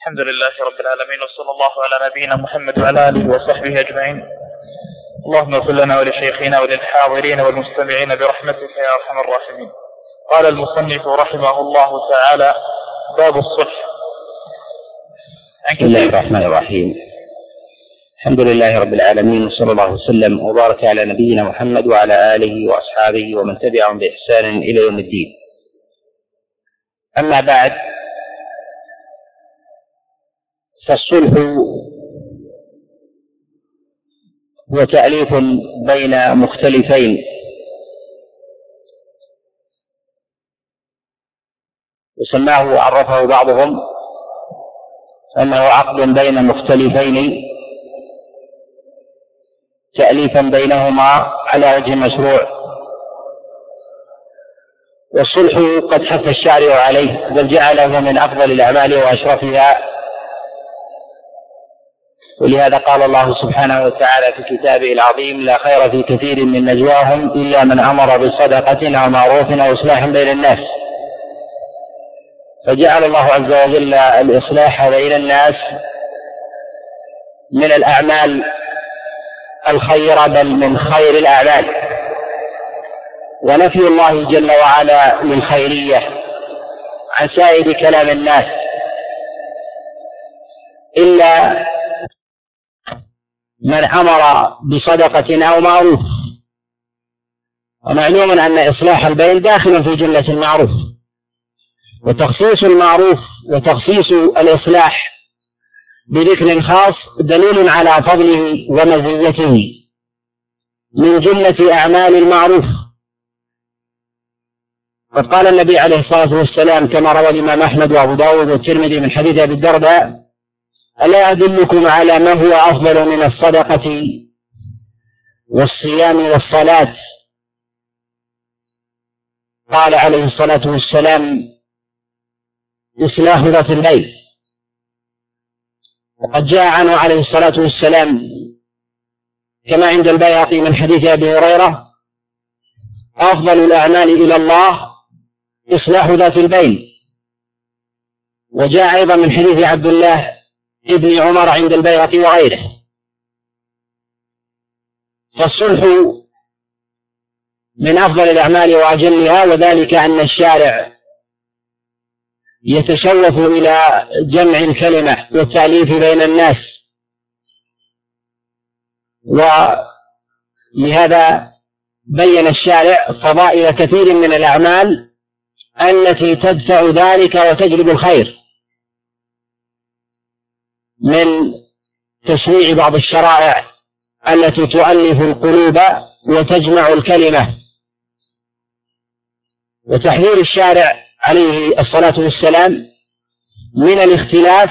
الحمد لله رب العالمين وصلى الله على نبينا محمد وعلى آله وصحبه أجمعين. اللهم اغفر لنا ولشيخنا وللحاضرين والمستمعين برحمتك يا أرحم الراحمين. قال المصنف رحمه الله تعالى باب الصلح. بسم الله الرحمن الرحيم. الحمد لله رب العالمين وصلى الله وسلم وبارك على نبينا محمد وعلى آله وأصحابه ومن تبعهم بإحسان إلى يوم الدين. أما بعد فالصلح هو تأليف بين مختلفين. وسماه وعرفه بعضهم أنه عقد بين مختلفين تأليفا بينهما على وجه مشروع. والصلح قد حث الشارع عليه بل جعله من أفضل الأعمال وأشرفها. ولهذا قال الله سبحانه وتعالى في كتابه العظيم لا خير في كثير من نجواهم إلا من أمر بصدقة أو معروف أو إصلاح بين الناس. فجعل الله عز وجل الإصلاح بين الناس من الأعمال الخيرة بل من خير الأعمال. ونفي الله جل وعلا للخيرية عن سائر كلام الناس. إلا من أمر بصدقة أو معروف. ومعلوم أن إصلاح البين داخل في جملة المعروف. وتخصيص المعروف وتخصيص الإصلاح بذكر خاص دليل على فضله ومزيته من جملة أعمال المعروف. قد قال النبي عليه الصلاة والسلام كما روى الإمام أحمد وأبو داود والترمذي من حديث أبي الدرداء ألا أدلكم على ما هو أفضل من الصدقة والصيام والصلاة؟ قال عليه الصلاة والسلام إصلاح ذات الليل. وقد جاء عنه عليه الصلاة والسلام كما عند البيهقي من حديث أبي هريرة أفضل الأعمال إلى الله إصلاح ذات البين وجاء أيضا من حديث عبد الله ابن عمر عند البيهقي وغيره. فالصلح من أفضل الأعمال وأجلها وذلك أن الشارع يتشوف إلى جمع الكلمة والتأليف بين الناس. ولهذا بين الشارع فضائل كثير من الأعمال التي تدفع ذلك وتجلب الخير. من تشريع بعض الشرائع التي تؤلف القلوب وتجمع الكلمة. وتحذير الشارع عليه الصلاة والسلام من الاختلاف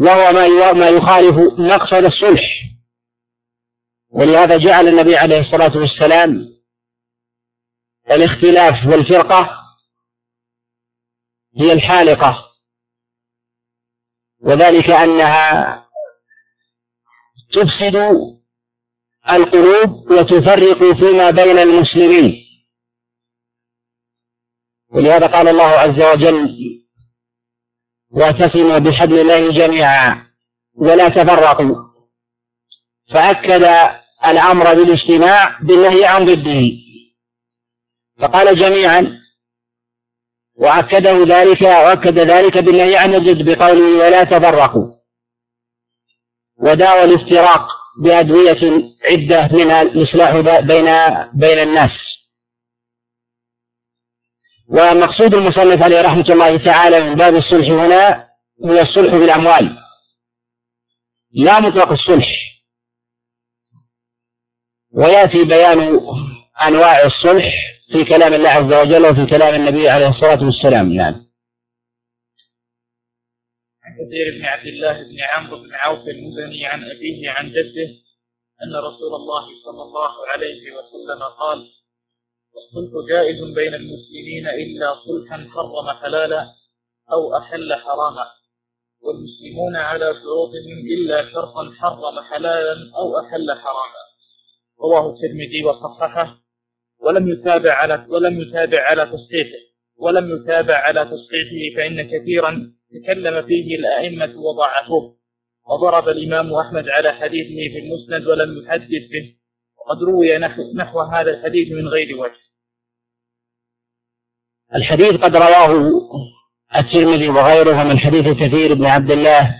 وهو ما ما يخالف مقصد الصلح. ولهذا جعل النبي عليه الصلاة والسلام الاختلاف والفرقة هي الحالقة. وذلك أنها تفسد القلوب وتفرق فيما بين المسلمين. ولهذا قال الله عز وجل واعتصموا بحبل الله جميعا ولا تفرقوا. فأكد الأمر بالاجتماع بالنهي عن ضده. فقال جميعا وأكده ذلك وأكد ذلك بالنهي عن الضد بقوله ولا تفرقوا. وداوى الافتراق بأدوية عدة منها الإصلاح بين بين الناس. ومقصود المصنف عليه رحمة الله تعالى من باب الصلح هنا هو الصلح بالأموال. لا مطلق الصلح. ويأتي بيان أنواع الصلح في كلام الله عز وجل وفي كلام النبي عليه الصلاة والسلام نعم. عن كثير بن عبد الله بن عمرو بن عوف المزني عن أبيه عن جده أن رسول الله صلى الله عليه وسلم قال الصلح جائز بين المسلمين إلا صلحا حرم حلالا أو أحل حراما والمسلمون على شروطهم إلا شرطا حرم حلالا أو أحل حراما. رواه الترمذي وصححه. ولم يتابع على ولم يتابع على تصحيحه. ولم يتابع على تصحيحه فإن كثيرا تكلم فيه الأئمة وضعفوه. وضرب الإمام أحمد على حديثه في المسند ولم يحدث به. وقد روي نحو هذا الحديث من غير وجه. الحديث قد رواه الترمذي وغيره من حديث كثير بن عبد الله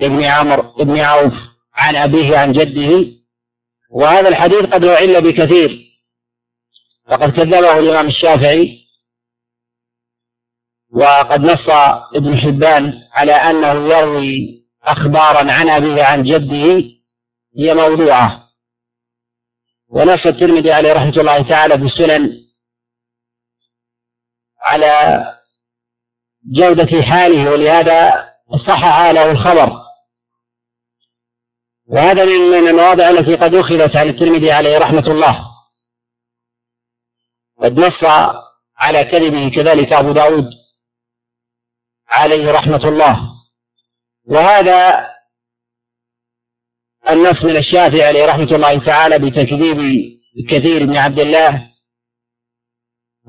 بن عمرو بن عوف عن أبيه عن جده وهذا الحديث قد أعل بكثير. فقد كذبه الإمام الشافعي. وقد نص ابن حبان على أنه يروي أخبارا عن أبيه عن جده. هي موضوعة. ونص الترمذي عليه رحمة الله تعالى في السنن على جودة حاله. ولهذا صحح له الخبر. وهذا من المواضع التي قد أخذت عن الترمذي عليه رحمة الله. قد نص على كذبه كذلك أبو داود عليه رحمة الله. وهذا النص من الشافعي عليه رحمة الله تعالى بتكذيب كثير بن عبد الله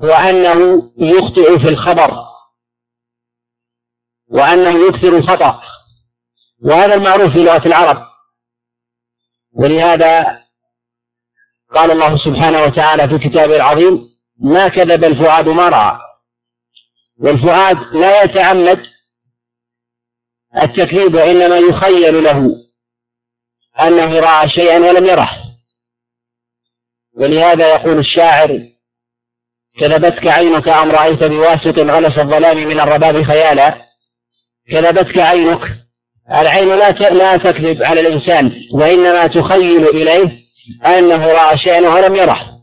هو أنه يخطئ في الخبر وأنه يكثر الخطأ. وهذا المعروف في لغة العرب. ولهذا قال الله سبحانه وتعالى في كتابه العظيم ما كذب الفؤاد ما رأى. والفؤاد لا يتعمد التكذيب وإنما يخيل له أنه رأى شيئا ولم يره. ولهذا يقول الشاعر كذبتك عينك أم رأيت بواسط غلس الظلام من الرباب خيالا؟ كذبتك عينك العين لا لا تكذب على الإنسان وإنما تخيل إليه أنه رأى شيئا ولم يره.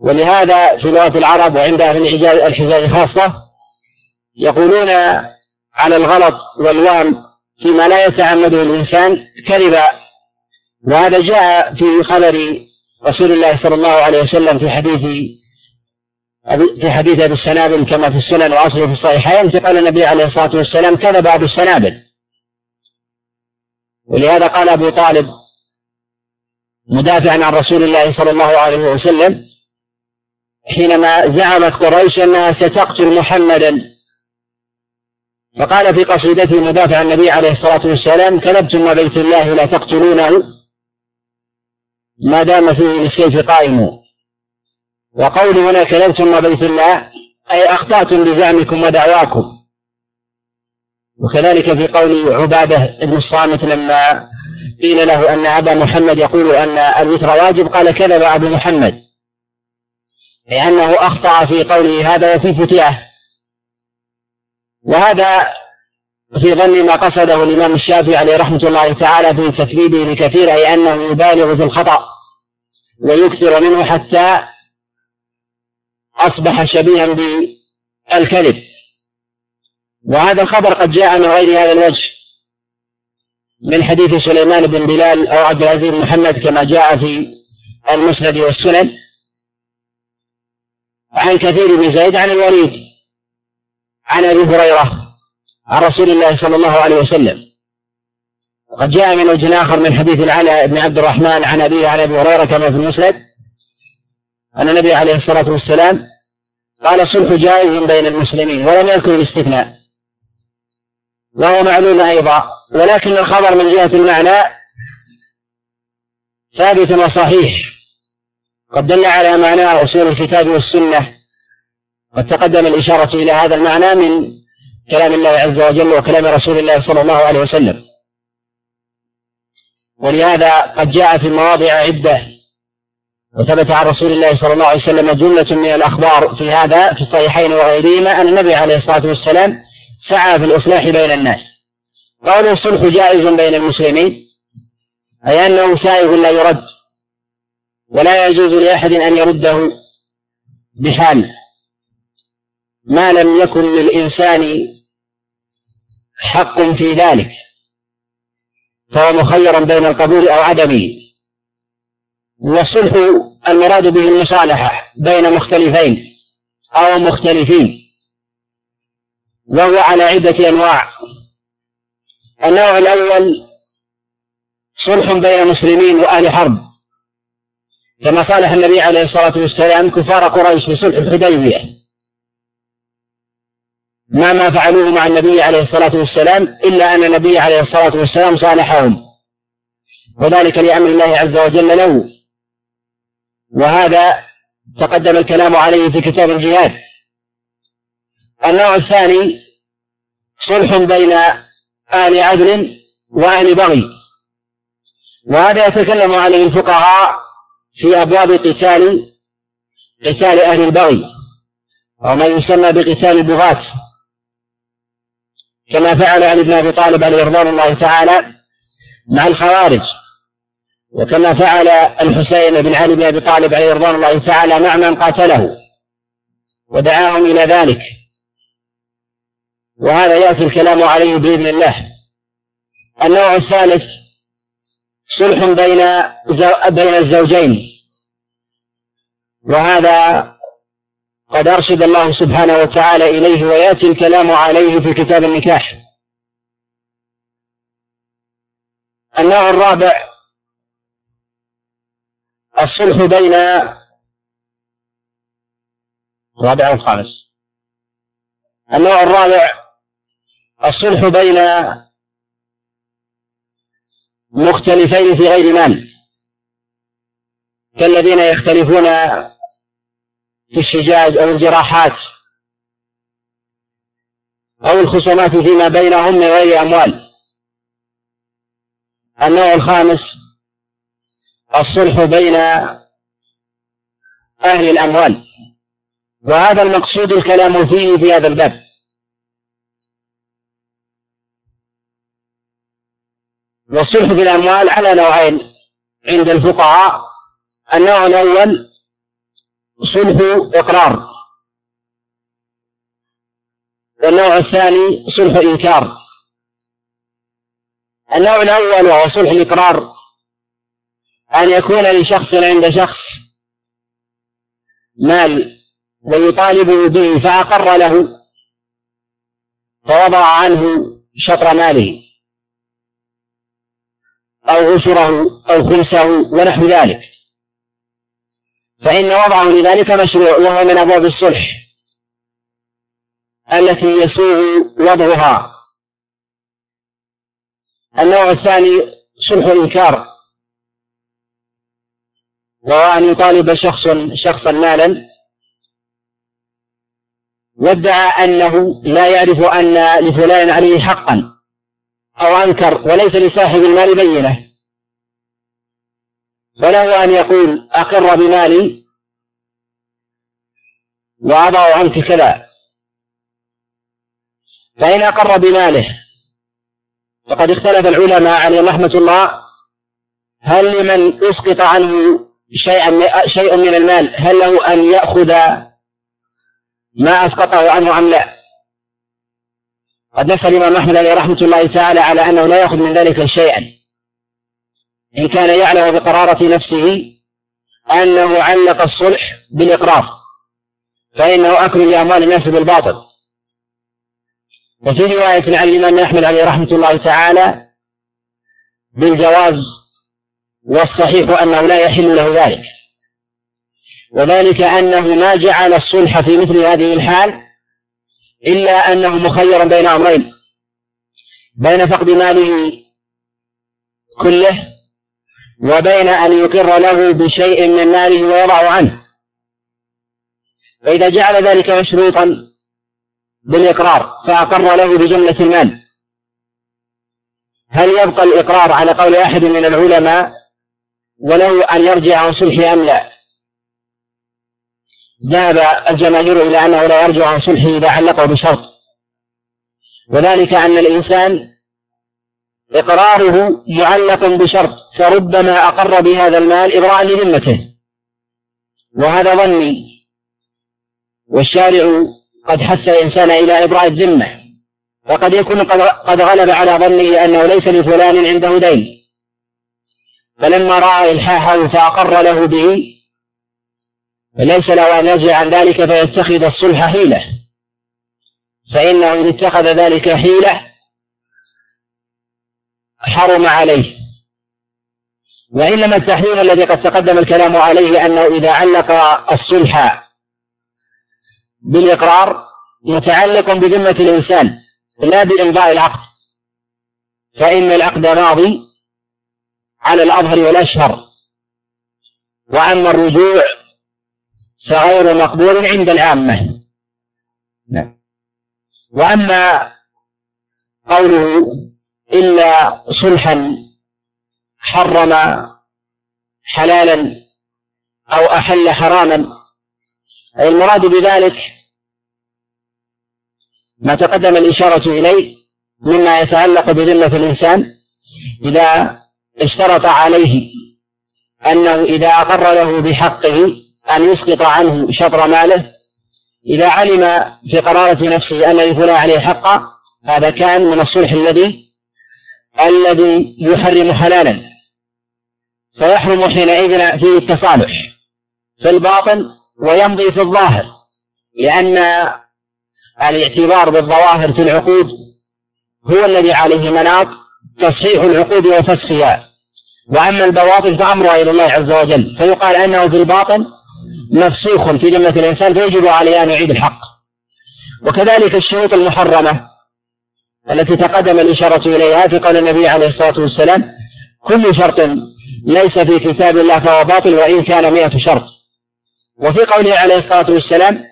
ولهذا في لغة العرب وعند أهل الحجاز خاصة يقولون على الغلط والوهم فيما لا يتعمده الإنسان كذبا. وهذا جاء في خبر رسول الله صلى الله عليه وسلم في حديث في حديث أبي السنابل كما في السنن وأصله في الصحيحين قال النبي عليه الصلاة والسلام كذب أبو السنابل. ولهذا قال أبو طالب مدافعا عن رسول الله صلى الله عليه وسلم حينما زعمت قريش أنها ستقتل محمدا. فقال في قصيدته مدافع النبي عليه الصلاة والسلام كذبتم وبيت الله لا تقتلونه ما دام فيه للسيف قائم. وقول هنا كذبتم بيت الله أي أخطأتم بزعمكم ودعواكم. وكذلك في قول عبادة بن الصامت لما قيل له أن أبا محمد يقول أن الوتر واجب قال كذب أبو محمد. لأنه أخطأ في قوله هذا وفي فتياه وهذا في ظن ما قصده الإمام الشافعي عليه رحمة الله تعالى في تكذيبه بكثير أي أنه يبالغ في الخطأ ويكثر منه حتى أصبح شبيها بالكذب. وهذا الخبر قد جاء من غير هذا الوجه من حديث سليمان بن بلال أو عبد العزيز بن محمد كما جاء في المسند والسنن عن كثير بن زيد عن الوليد عن أبي هريرة عن رسول الله صلى الله عليه وسلم. وقد جاء من وجه آخر من حديث العلاء بن عبد الرحمن عن أبيه عن أبي هريرة كما في المسند. أن النبي عليه الصلاة والسلام قال الصلح جائز بين المسلمين ولم يذكر الاستثناء. وهو معلوم أيضا. ولكن الخبر من جهة المعنى ثابت وصحيح. قد دل على معناه أصول الكتاب والسنة. قد تقدم الإشارة إلى هذا المعنى من كلام الله عز وجل وكلام رسول الله صلى الله عليه وسلم. ولهذا قد جاء في مواضع عدة وثبت عن رسول الله صلى الله عليه وسلم جملة من الأخبار في هذا في الصحيحين وغيرهما أن النبي عليه الصلاة والسلام سعى في الإصلاح بين الناس. قالوا الصلح جائز بين المسلمين أي أنه سائغ لا يرد ولا يجوز لأحد أن يرده بحال. ما لم يكن للإنسان حق في ذلك فهو مخيرا بين القبول أو عدمه. والصلح المراد به المصالحة بين مختلفين أو مختلفين. وهو على عدة أنواع. النوع الأول صلح بين مسلمين وأهل حرب. كما صالح النبي عليه الصلاة والسلام كفار قريش في صلح الحديبية. ما ما فعلوه مع النبي عليه الصلاة والسلام إلا أن النبي عليه الصلاة والسلام صالحهم. وذلك لأمر الله عز وجل له. وهذا تقدم الكلام عليه في كتاب الجهاد. النوع الثاني صلح بين أهل عدل وأهل بغي. وهذا يتكلم عليه الفقهاء في أبواب قتال قتال أهل البغي. أو ما يسمى بقتال البغاة كما فعل علي بن أبي طالب عليه رضوان الله تعالى مع الخوارج. وكما فعل الحسين بن علي بن أبي طالب عليه رضوان الله تعالى مع من قاتله ودعاهم إلى ذلك. وهذا ياتي الكلام عليه بإذن الله. النوع الثالث صلح بين بين الزوجين. وهذا قد أرشد الله سبحانه وتعالى إليه ويأتي الكلام عليه في كتاب النكاح. النوع الرابع الصلح بين الرابع أو الخامس النوع الرابع الصلح بين مختلفين في غير مال كالذين يختلفون في الشجاج أو الجراحات أو الخصومات فيما بينهم من غير أموال. النوع الخامس الصلح بين أهل الأموال. وهذا المقصود الكلام فيه في هذا الباب. والصلح بالأموال على نوعين عند الفقهاء. النوع الأول صلح إقرار. والنوع الثاني صلح إنكار. النوع الأول وهو صلح الإقرار أن يكون لشخص عند شخص مال ويطالبه به فأقر له فوضع عنه شطر ماله. أو عشره أو خمسه ونحو ذلك. فإن وضعه لذلك مشروع وهو من أبواب الصلح التي يسوء وضعها. النوع الثاني صلح الإنكار وهو أن يطالب شخص شخصا مالا وادعى أنه لا يعرف أن لفلان عليه حقا. أو أنكر وليس لصاحب المال بينة. فله أن يقول أقر بمالي وأضع عنك كذا. فإن أقر بماله فقد اختلف العلماء عليهم رحمة الله. هل لمن أسقط عنه شيئا شيء من المال هل له أن يأخذ ما أسقطه عنه أم لا؟ قد نص الإمام أحمد عليه رحمة الله تعالى على أنه لا يأخذ من ذلك شيئا. إن كان يعلم بقرارة نفسه أنه علق الصلح بالإقرار فإنه أكل لأموال الناس بالباطل. وفي رواية عن الإمام أحمد عليه رحمة الله تعالى بالجواز والصحيح أنه لا يحل له ذلك. وذلك أنه ما جعل الصلح في مثل هذه الحال إلا أنه مخير بين أمرين. بين فقد ماله كله وبين أن يقر له بشيء من ماله ويضع عنه. فإذا جعل ذلك مشروطا بالإقرار فأقر له بجملة المال. هل يبقى الإقرار على قول أحد من العلماء وله أن يرجع عن صلحه أم لا؟ ذهب الجماهير إلى أنه لا يرجع عن صلحه إذا علقه بشرط. وذلك أن الإنسان إقراره معلق بشرط فربما أقر بهذا المال إبراء لذمته. وهذا ظني. والشارع قد حث الإنسان إلى إبراء الذمة. فقد يكون قد غلب على ظنه أنه ليس لفلان عنده دين. فلما رأى إلحاحه فأقر له به فليس له أن يرجع عن ذلك فيتخذ الصلح حيلة. فإنه إن اتخذ ذلك حيلة حرم عليه. وإنما التحريم الذي قد تقدم الكلام عليه أنه إذا علق الصلح بالإقرار متعلق بذمة الإنسان لا بإمضاء العقد. فإن العقد ماضي على الأظهر والأشهر. وأما الرجوع فغير مقبول عند العامة. نعم. وأما قوله إلا صلحا حرم حلالا أو أحل حراما أي المراد بذلك ما تقدم الإشارة إليه مما يتعلق بذمة الإنسان إذا اشترط عليه أنه إذا أقر له بحقه أن يسقط عنه شطر ماله إذا علم في قرارة نفسه أن لفلان عليه حقا هذا كان من الصلح الذي الذي يحرم حلالا. فيحرم حينئذ فيه التصالح في الباطن ويمضي في الظاهر لأن الاعتبار بالظواهر في العقود هو الذي عليه مناط تصحيح العقود وفسخها. وأما البواطن فأمرها إلى الله عز وجل فيقال أنه في الباطن مفسوخ في ذمة الإنسان فيجب عليه أن يعيد الحق. وكذلك الشروط المحرمة التي تقدم الإشارة إليها في قول النبي عليه الصلاة والسلام كل شرط ليس في كتاب الله فهو باطل وإن كان مئة شرط. وفي قوله عليه الصلاة والسلام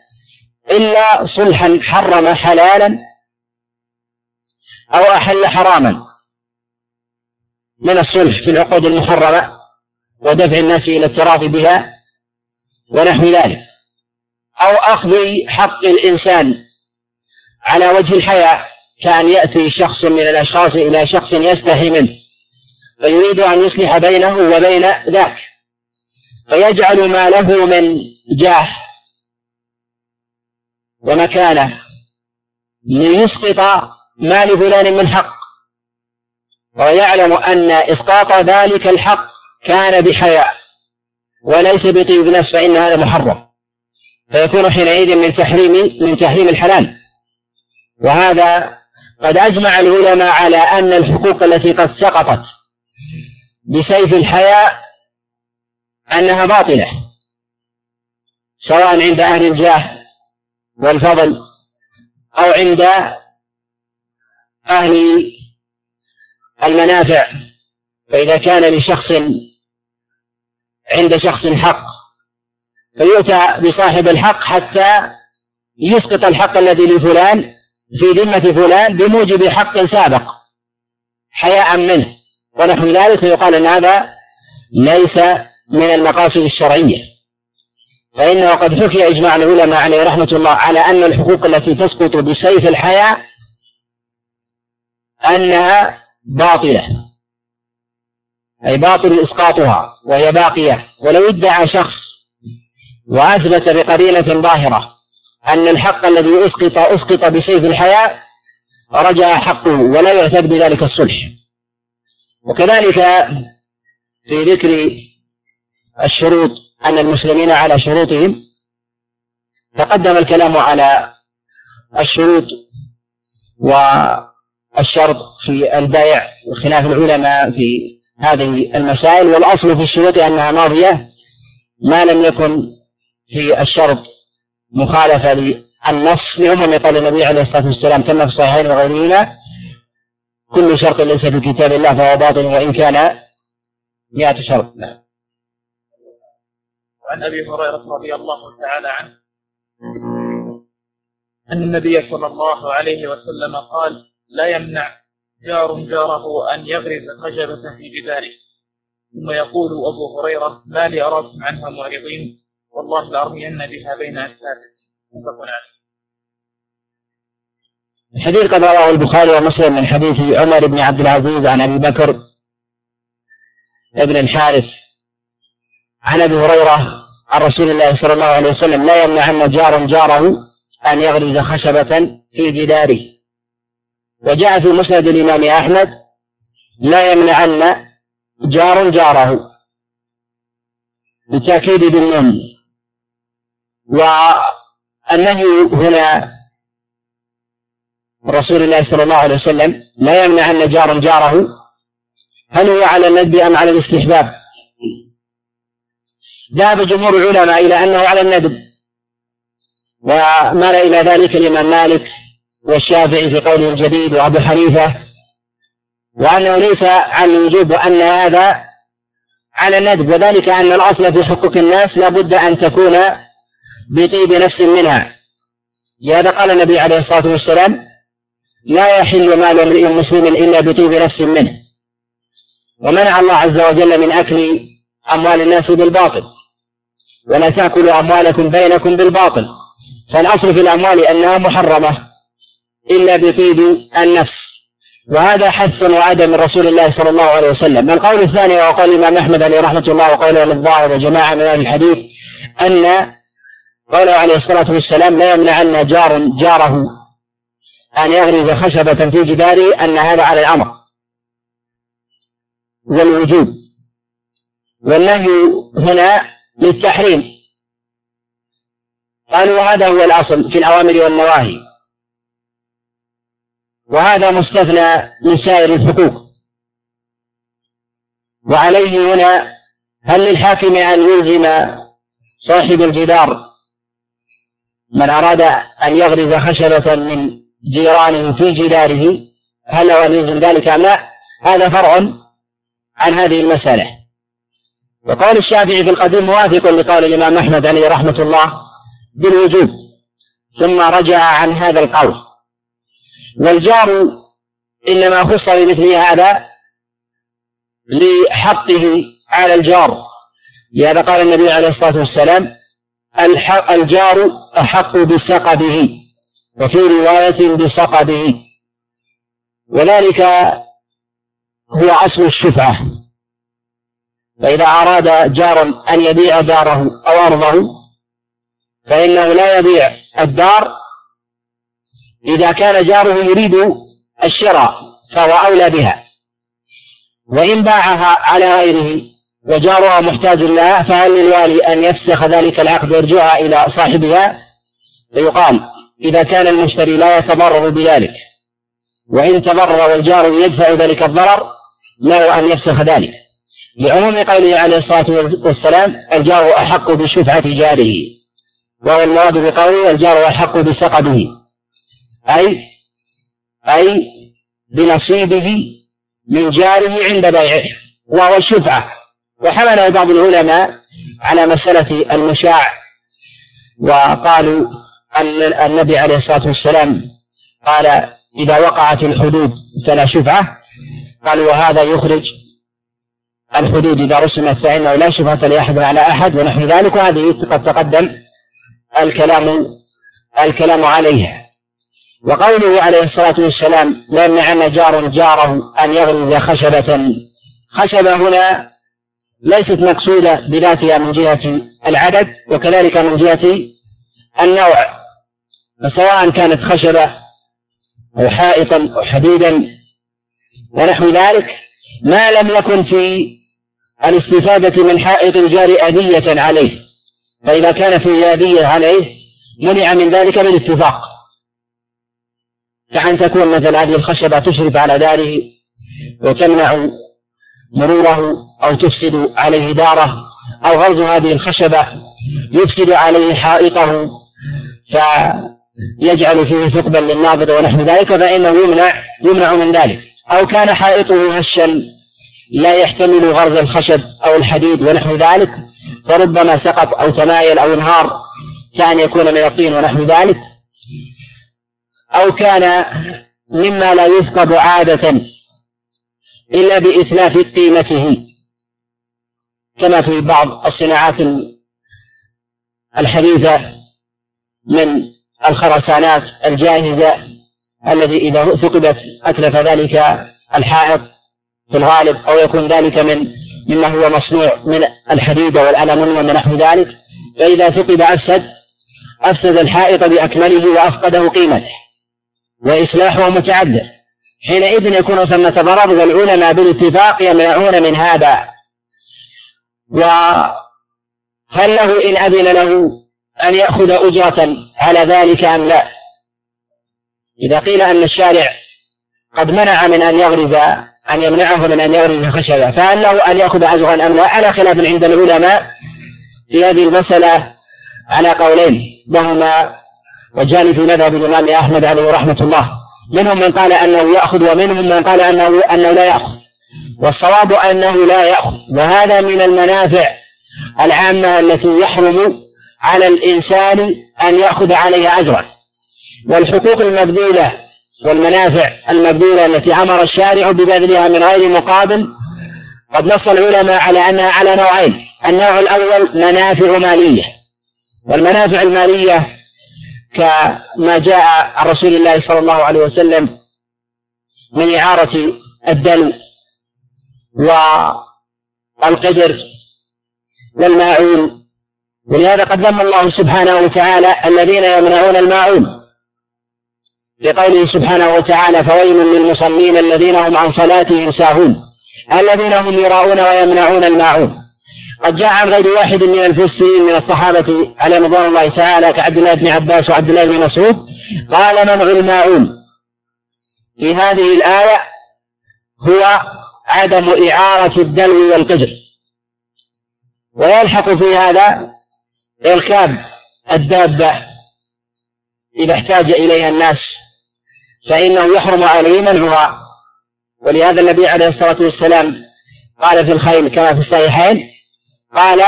إلا صلحا حرم حلالا أو أحل حراما. من الصلح في العقود المحرمة ودفع الناس إلى التراضي بها ونحو ذلك. أو أخذ حق الإنسان على وجه الحياة كأن يأتي شخص من الأشخاص إلى شخص يستحي منه فيريد أن يصلح بينه وبين ذاك فيجعل ما له من جاه ومكانة ليسقط ما لفلان من حق ويعلم أن إسقاط ذلك الحق كان بحياء وليس بطيب نفس فإن هذا محرم. فيكون حينئذ من تحريم من تحريم الحلال. وهذا قد أجمع العلماء على أن الحقوق التي قد سقطت بسيف الحياء أنها باطلة سواء عند أهل الجاه والفضل أو عند أهل المنافع. فإذا كان لشخص عند شخص حق فيؤتى بصاحب الحق حتى يسقط الحق الذي لفلان في ذمة فلان بموجب حق سابق حياء منه. ونحو ذلك فيقال أن هذا ليس من المقاصد الشرعية. فإنه قد حكي إجماع العلماء عليه رحمة الله على أن الحقوق التي تسقط بسيف الحياة أنها باطلة. أي باطل إسقاطها وهي باقية. ولو ادعى شخص وأثبت بقرينة ظاهرة أن الحق الذي أسقط أسقط بسيف الحياة رجع حقه ولا يعتد بذلك الصلح. وكذلك في ذكر الشروط أن المسلمين على شروطهم تقدم الكلام على الشروط والشرط في البيع وخلاف العلماء في هذه المسائل والأصل في الشروط أنها ماضية ما لم يكن في الشرط مخالفة للنص لعموم قول النبي عليه الصلاة والسلام كما في الصحيحين وغيرهما كل شرط ليس في كتاب الله فهو باطل وإن كان مئة شرط. نعم. وعن أبي هريرة رضي الله تعالى عنه أن النبي صلى الله عليه وسلم قال لا يمنع جار جاره أن يغرز خشبة في جداره ثم يقول أبو هريرة ما لي أراكم عنها معرضين؟ والله لأرمين بها بين أسفاره الحديث قد رواه البخاري ومسلم من حديث عمر بن عبد العزيز عن أبي بكر ابن الحارث عن أبي هريرة عن رسول الله صلى الله عليه وسلم لا يمنعن جار جاره أن يغرز خشبة في جداره. وجاء في مسند الإمام أحمد لا يمنعن جار جاره بالتاكيد بالنون والنهي هنا رسول الله صلى الله عليه وسلم لا يمنع أن جار جاره هل هو على الندب أم على الاستحباب؟ ذهب جمهور العلماء إلى أنه على الندب. ومال إلى ذلك الإمام مالك. والشافعي في قوله الجديد وأبو حنيفة وأنه ليس على الوجوب وأن هذا على الندب وذلك أن الأصل في حقوق الناس لابد أن تكون بطيب نفس منها. لهذا قال النبي عليه الصلاة والسلام لا يحل مال امرئ مسلم إلا بطيب نفس منه. ومنع الله عز وجل من أكل أموال الناس بالباطل ولا تأكلوا أموالكم بينكم بالباطل. فالأصل في الأموال أنها محرمة. إلا بطيب النفس. وهذا حث وعدم من رسول الله صلى الله عليه وسلم. القول الثاني وقال الإمام أحمد عليه رحمة الله وقوله للظاهر وجماعة من أهل الحديث أن قوله عليه الصلاة والسلام لا يمنعن جار جاره أن يغرز خشبة في جداره أن هذا على الأمر والوجوب. والنهي هنا للتحريم. قالوا هذا هو الأصل في الأوامر والنواهي. وهذا مستثنى من سائر الحقوق. وعليه هنا هل للحاكم أن يلزم صاحب الجدار من أراد أن يغرز خشبة من جيرانه في جداره هل له أن يلزم ذلك أم لا؟ هذا فرع عن هذه المسألة. وقول الشافعي في القديم موافق لقول الإمام أحمد عليه رحمة الله بالوجوب ثم رجع عن هذا القول. والجار إنما خص بمثل هذا لحقه على الجار. لهذا قال النبي عليه الصلاة والسلام الجار أحق بسقبه وفي رواية بسقبه وذلك هو أصل الشفعة. فإذا أراد جار أن يبيع داره أو أرضه فإنه لا يبيع الدار إذا كان جاره يريد الشراء فهو أولى بها. وإن باعها على غيره وجارها محتاج لها فهل للوالي أن يفسخ ذلك العقد ويرجعها إلى صاحبها؟ فيقال إذا كان المشتري لا يتضرر بذلك وإن تضرر والجار يدفع ذلك الضرر له أن يفسخ ذلك. لعموم قوله عليه الصلاة والسلام الجار أحق بشفعة جاره وهو المراد بقوله الجار أحق بسقبه أي أي بنصيبه من جاره عند بيعه وهو الشفعة. وحمله بعض العلماء على مسألة المشاع وقالوا أن النبي عليه الصلاة والسلام قال إذا وقعت الحدود فلا شفعة. قالوا وهذا يخرج الحدود إذا رسمت فإنه لا شفعة لأحد على أحد ونحو ذلك. وهذه قد تقدم الكلام الكلام عليها وقوله عليه الصلاة والسلام لا يمنعن جار جاره أن يغرز خشبة. خشبة هنا ليست مقصودة بذاتها من جهة العدد وكذلك من جهة النوع. فسواء كانت خشبة أو حائطا أو حديدا ونحو ذلك ما لم يكن في الاستفادة من حائط الجار أذية عليه. فإذا كان في أذية عليه منع من ذلك بالاتفاق كأن تكون مثل هذه الخشبة تشرف على داره وتمنع مروره أو تفسد عليه داره أو غرز هذه الخشبة يفسد عليه حائطه فيجعل فيه ثقبا للناظر ونحو ذلك فإنه يمنع يمنع من ذلك. أو كان حائطه هشا لا يحتمل غرز الخشب أو الحديد ونحو ذلك فربما سقط أو تمايل أو انهار كأن يكون من الطين ونحو ذلك. أو كان مما لا يفقد عادة إلا بإتلاف قيمته كما في بعض الصناعات الحديثة من الخرسانات الجاهزة الذي إذا ثقبت أتلف ذلك الحائط في الغالب أو يكون ذلك من مما هو مصنوع من الحديد والألمنيوم ونحو ذلك فإذا ثقب أفسد أفسد الحائط بأكمله وأفقده قيمته. وإصلاحه متعذر حينئذ يكون ثمة ضرر والعلماء بالاتفاق يمنعون من هذا. وهل له إن أذن له أن يأخذ أجرة على ذلك أم لا؟ إذا قيل أن الشارع قد منع من أن يغرز أن يمنعه من أن يغرز خشبة فهل له أن يأخذ أجرا أم لا؟ على خلاف عند العلماء في هذه المسألة على قولين لهما وجاني في مذهب الإمام أحمد عليه رحمة الله. منهم من قال أنه يأخذ ومنهم من قال أنه أنه لا يأخذ. والصواب أنه لا يأخذ. وهذا من المنافع العامة التي يحرم على الإنسان أن يأخذ عليها أجرا. والحقوق المبذولة والمنافع المبذولة التي أمر الشارع ببذلها من غير مقابل قد نص العلماء على أنها على نوعين. النوع الأول منافع مالية. والمنافع المالية كما جاء عن رسول الله صلى الله عليه وسلم من إعارة الدلو والقدر والماعون. ولهذا قد ذم الله سبحانه وتعالى الذين يمنعون الماعون. لقوله سبحانه وتعالى فويل للمصلين الذين هم عن صلاتهم ساهون. الذين هم يراؤون ويمنعون الماعون. قد جاء عن غير واحد من المفسرين من الصحابة على رضوان الله تعالى كعبد الله بن عباس وعبد الله بن مسعود. قال منع الماعون في هذه الآية هو عدم إعارة الدلو والقدر. ويلحق في هذا إركاب الدابة. إذا احتاج إليها الناس فإنه يحرم عليه منعها ولهذا النبي عليه الصلاة والسلام قال في الخيل كما في الصحيحين قال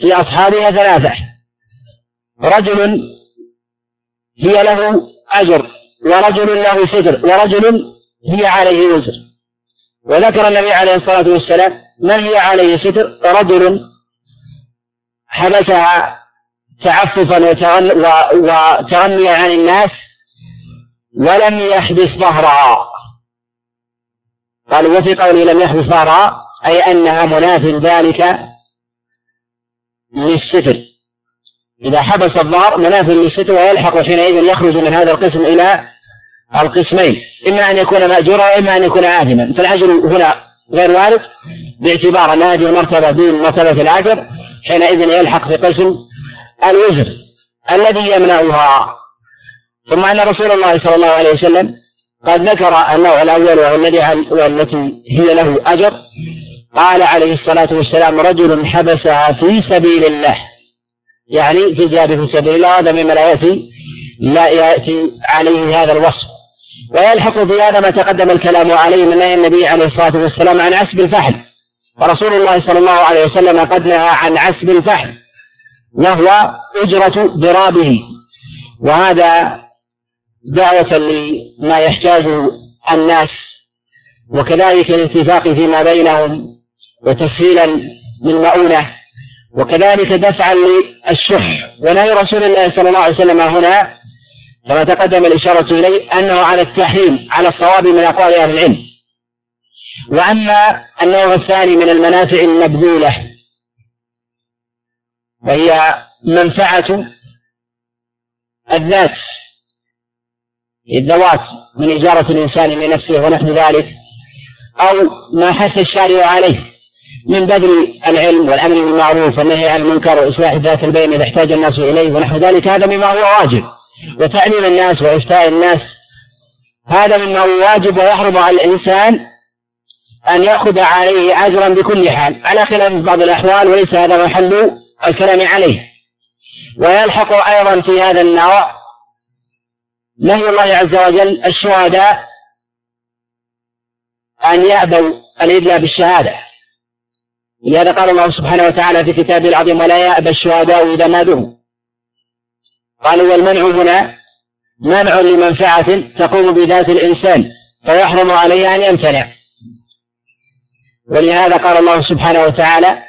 في أصحابها ثلاثة. رجل هي له أجر ورجل له ستر ورجل هي عليه وزر. وذكر النبي عليه الصلاة والسلام من هي عليه ستر؟ رجل حبسها تعففا وتغنيا عن الناس ولم يحبس ظهرها. قالوا وفي قوله لم يحبس ظهرها أي أنها مناف ذلك للستر. إذا حبس الظهر مناف للستر ويلحق حينئذ يخرج من هذا القسم إلى القسمين. إما أن يكون مأجورا وإما أن يكون آثما. فالأجر هنا غير وارد باعتبار أن هذه المرتبة دون مرتبة الأجر حينئذ يلحق في قسم الوزر الذي يمنعها. ثم أن رسول الله صلى الله عليه وسلم قد ذكر النوع الأول وهو الذي والتي هي له أجر. قال عليه الصلاة والسلام رجل حبسها في سبيل الله. يعني في جهاد في سبيل الله هذا مما لا يأتي لا يأتي عليه هذا الوصف. ويلحق في هذا ما تقدم الكلام عليه من نهي النبي عليه الصلاة والسلام عن عسب الفحل. ورسول الله صلى الله عليه وسلم قد نهى عن عسب الفحل وهو أجرة ضرابه. وهذا دعوة لما يحتاجه الناس وكذلك الاتفاق فيما بينهم. وتسهيلا للمؤونة وكذلك دفعا للشح. ونهي رسول الله صلى الله عليه وسلم هنا كما تقدم الإشارة إليه أنه على التحريم على الصواب من أقوال أهل العلم. وأما النوع الثاني من المنافع المبذولة فهي منفعة الذات الذوات من إجارة الإنسان لنفسه ونحو ذلك أو ما حث الشارع عليه. من بذل العلم والأمر بالمعروف والنهي عن المنكر وإصلاح ذات البين إذا احتاج الناس إليه ونحو ذلك هذا مما هو واجب. وتعليم الناس وإفتاء الناس هذا مما هو واجب ويحرم على الإنسان أن يأخذ عليه أجرا بكل حال. على خلاف بعض الأحوال وليس هذا محل الكلام عليه. ويلحق أيضا في هذا النوع نهي الله عز وجل الشهداء أن يأبوا الإدلاء بالشهادة. لهذا قال الله سبحانه وتعالى في كتابه العظيم ولا يأبى الشهداء إذا ما دعوا قالوا والمنع هنا منع لمنفعة تقوم بذات الإنسان فيحرم عليه أن يمتنع. ولهذا قال الله سبحانه وتعالى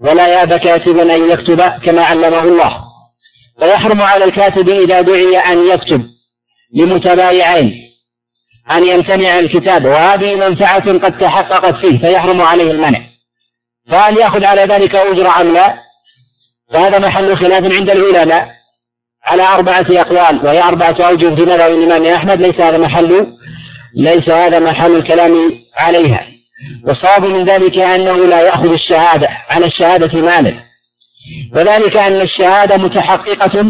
ولا يأبى كاتب أن يكتب كما علمه الله. فيحرم على الكاتب إذا دعي أن يكتب لمتبايعين أن يمتنع الكتاب وهذه منفعة قد تحققت فيه فيحرم عليه المنع. فهل يأخذ على ذلك أجر أم لا؟ فهذا محل خلاف عند العلماء على أربعة أقوال وهي أربعة أوجه في مذهب الإمام أحمد ليس هذا محل ليس هذا محل الكلام عليها. والصواب من ذلك أنه لا يأخذ الشهادة على الشهادة مالا. وذلك أن الشهادة متحققة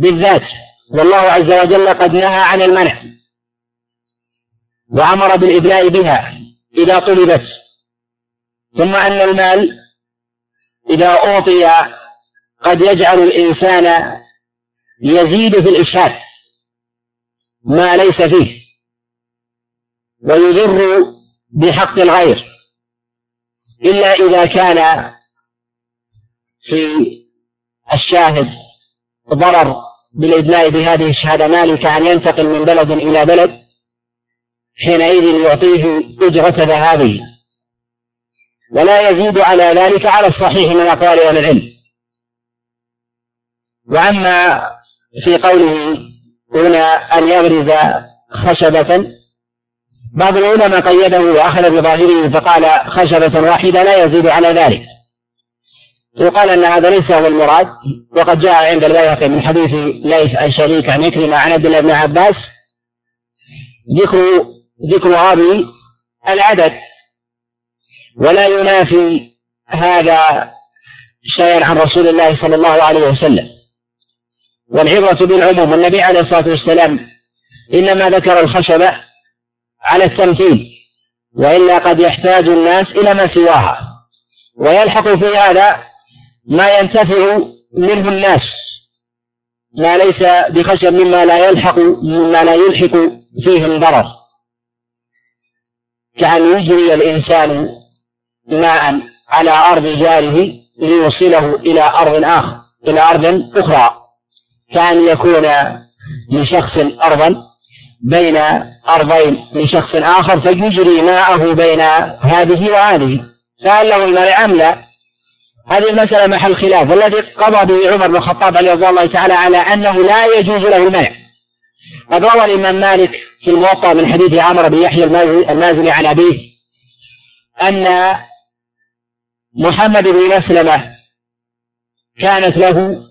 بالذات. والله عز وجل قد نهى عن المنع وأمر بالإدلاء بها إذا طلبت. ثم أن المال إذا أعطي قد يجعل الإنسان يزيد في الإشهاد ما ليس فيه ويضر بحق الغير. إلا إذا كان في الشاهد ضرر بالإدلاء بهذه الشهادة مالي كأن ينتقل من بلد إلى بلد حينئذ يعطيه أجرة ذهابه ولا يزيد على ذلك على الصحيح من أقوال أهل العلم. وأما في قوله هنا أن يغرز خشبة بعض العلماء قيده وأخذ بظاهره فقال خشبة واحدة لا يزيد على ذلك. وقال أن هذا ليس هو المراد وقد جاء عند البيهقي من حديث ليث عن شريك عن إكرمة عن عبد الله بن عباس ذكر ذكر هذه العدد. ولا ينافي هذا شيئا عن رسول الله صلى الله عليه وسلم. والعبرة بالعموم النبي عليه الصلاة والسلام إنما ذكر الخشبة على التمثيل وإلا قد يحتاج الناس إلى ما سواها. ويلحق في هذا ما ينتفع منه الناس ما ليس بخشب مما لا يلحق مما لا يلحق فيهم ضرر كأن يجري الإنسان ماء على أرض جاره ليوصله إلى أرض آخر إلى أرض أخرى. كأن يكون لشخص أرضا بين أرضين لشخص آخر فيجري ماءه بين هذه وهذه. فهل له المنع أم لا؟ هذه المسألة محل خلاف والذي قضى به عمر بن الخطاب رضي الله تعالى على أنه لا يجوز له المنع. قد روى الإمام مالك في الموطأ من حديث عمرو بن يحيى المازني عن أبيه أن محمد بن مسلمة كانت له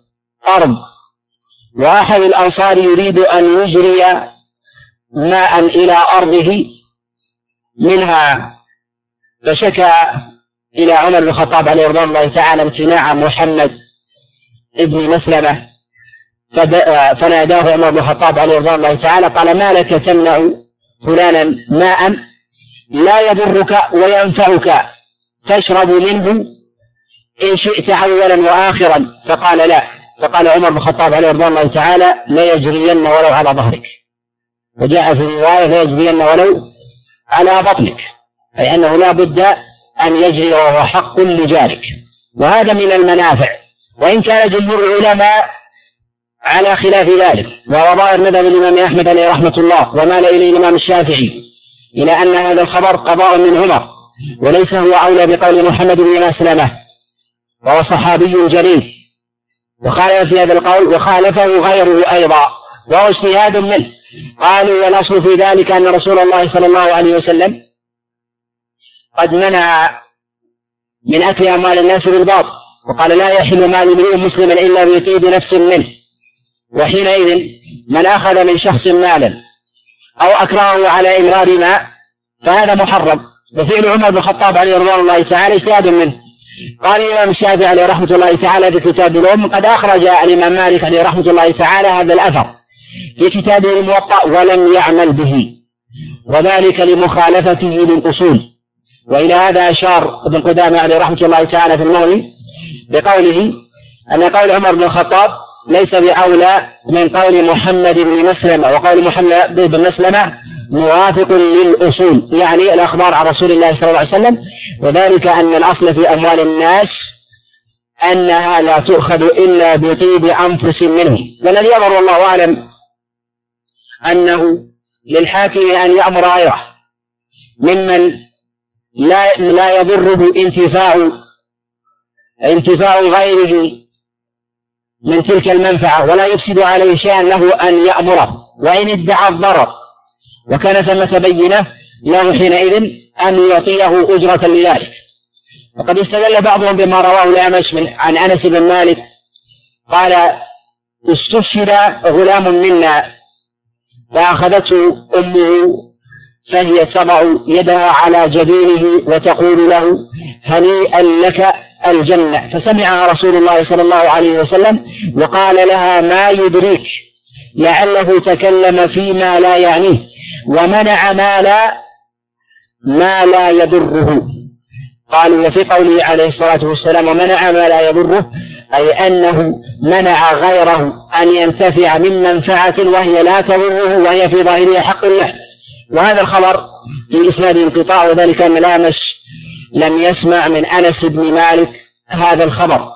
أرض. وأحد الأنصار يريد أن يجري ماء إلى أرضه منها. فشكى إلى عمر بن الخطاب عليه رضوان الله تعالى امتناع محمد ابن مسلمة. فناداه عمر بن الخطاب عليه رضوان الله تعالى قال ما لك تمنع فلانا ماء لا يضرك وينفعك تشرب منه إن شئت أولا وآخرا. فقال لا. فقال عمر بن الخطاب عليه رضوان الله تعالى ليجرين ولو على ظهرك. وجاء في رواية ليجرين ولو على بطنك. أي أنه لا بد أن يجري وهو حق لجارك. وهذا من المنافع. وإن كان جمهور العلماء على خلاف ذلك. وهو ظاهر مذهب الإمام أحمد عليه رحمة الله ومال إليه الإمام الشافعي. إلى أن هذا الخبر قضاء من عمر. وليس هو أولى بقول محمد بن مسلمة وهو صحابي جليل. وخالف في هذا القول وخالفه غيره أيضا وهو اجتهاد منه. قالوا والأصل في ذلك أن رسول الله صلى الله عليه وسلم قد منع من أكل أموال الناس بالباطل وقال لا يحل مال امرئ مسلم إلا بطيب نفس منه. وحينئذ من أخذ من شخص مالا أو أكرهه على إمرار ماء فهذا محرم. وفعل عمر بن الخطاب عليه رضوان الله تعالى اجتهاد منه. قال الإمام الشافعي عليه رحمة الله تعالى في كتاب الأم قد أخرج الإمام مالك عليه رحمة الله تعالى هذا الأثر في كتابه الموطأ ولم يعمل به وذلك لمخالفته للأصول. وإلى هذا أشار ابن قدامة عليه رحمة الله تعالى في المغني بقوله أن قول عمر بن الخطاب ليس بأولى من قول محمد بن مسلمة وقول محمد بن مسلمة موافق للأصول يعني الأخبار عن رسول الله صلى الله عليه وسلم وذلك أن الأصل في أموال الناس أنها لا تؤخذ إلا بطيب أنفس منهم والذي يظهر والله أعلم أنه للحاكم أن يأمر غيره ممن لا لا يضره انتفاع انتفاع غيره من تلك المنفعة ولا يفسد عليه شيئا له أن يأمره. وإن ادعى الضرر وكان ثمة بينة له حينئذ أن يعطيه أجرة لذلك. وقد استدل بعضهم بما رواه الأعمش عن أنس بن مالك قال استشهد غلام منا فأخذته أمه فهي تضع يدها على جبينه وتقول له هنيئا لك الجنة. فسمعها رسول الله صلى الله عليه وسلم وقال لها ما يدريك؟ لعله تكلم فيما لا يعنيه. ومنع ما لا ما لا يضره. قالوا وفي قوله عليه الصلاة والسلام ومنع ما لا يضره أي أنه منع غيره أن ينتفع من منفعة وهي لا تضره وهي في ظاهرها حق له وهذا الخبر في إسناد انقطاع وذلك أن الأعمش لم يسمع من أنس بن مالك هذا الخبر.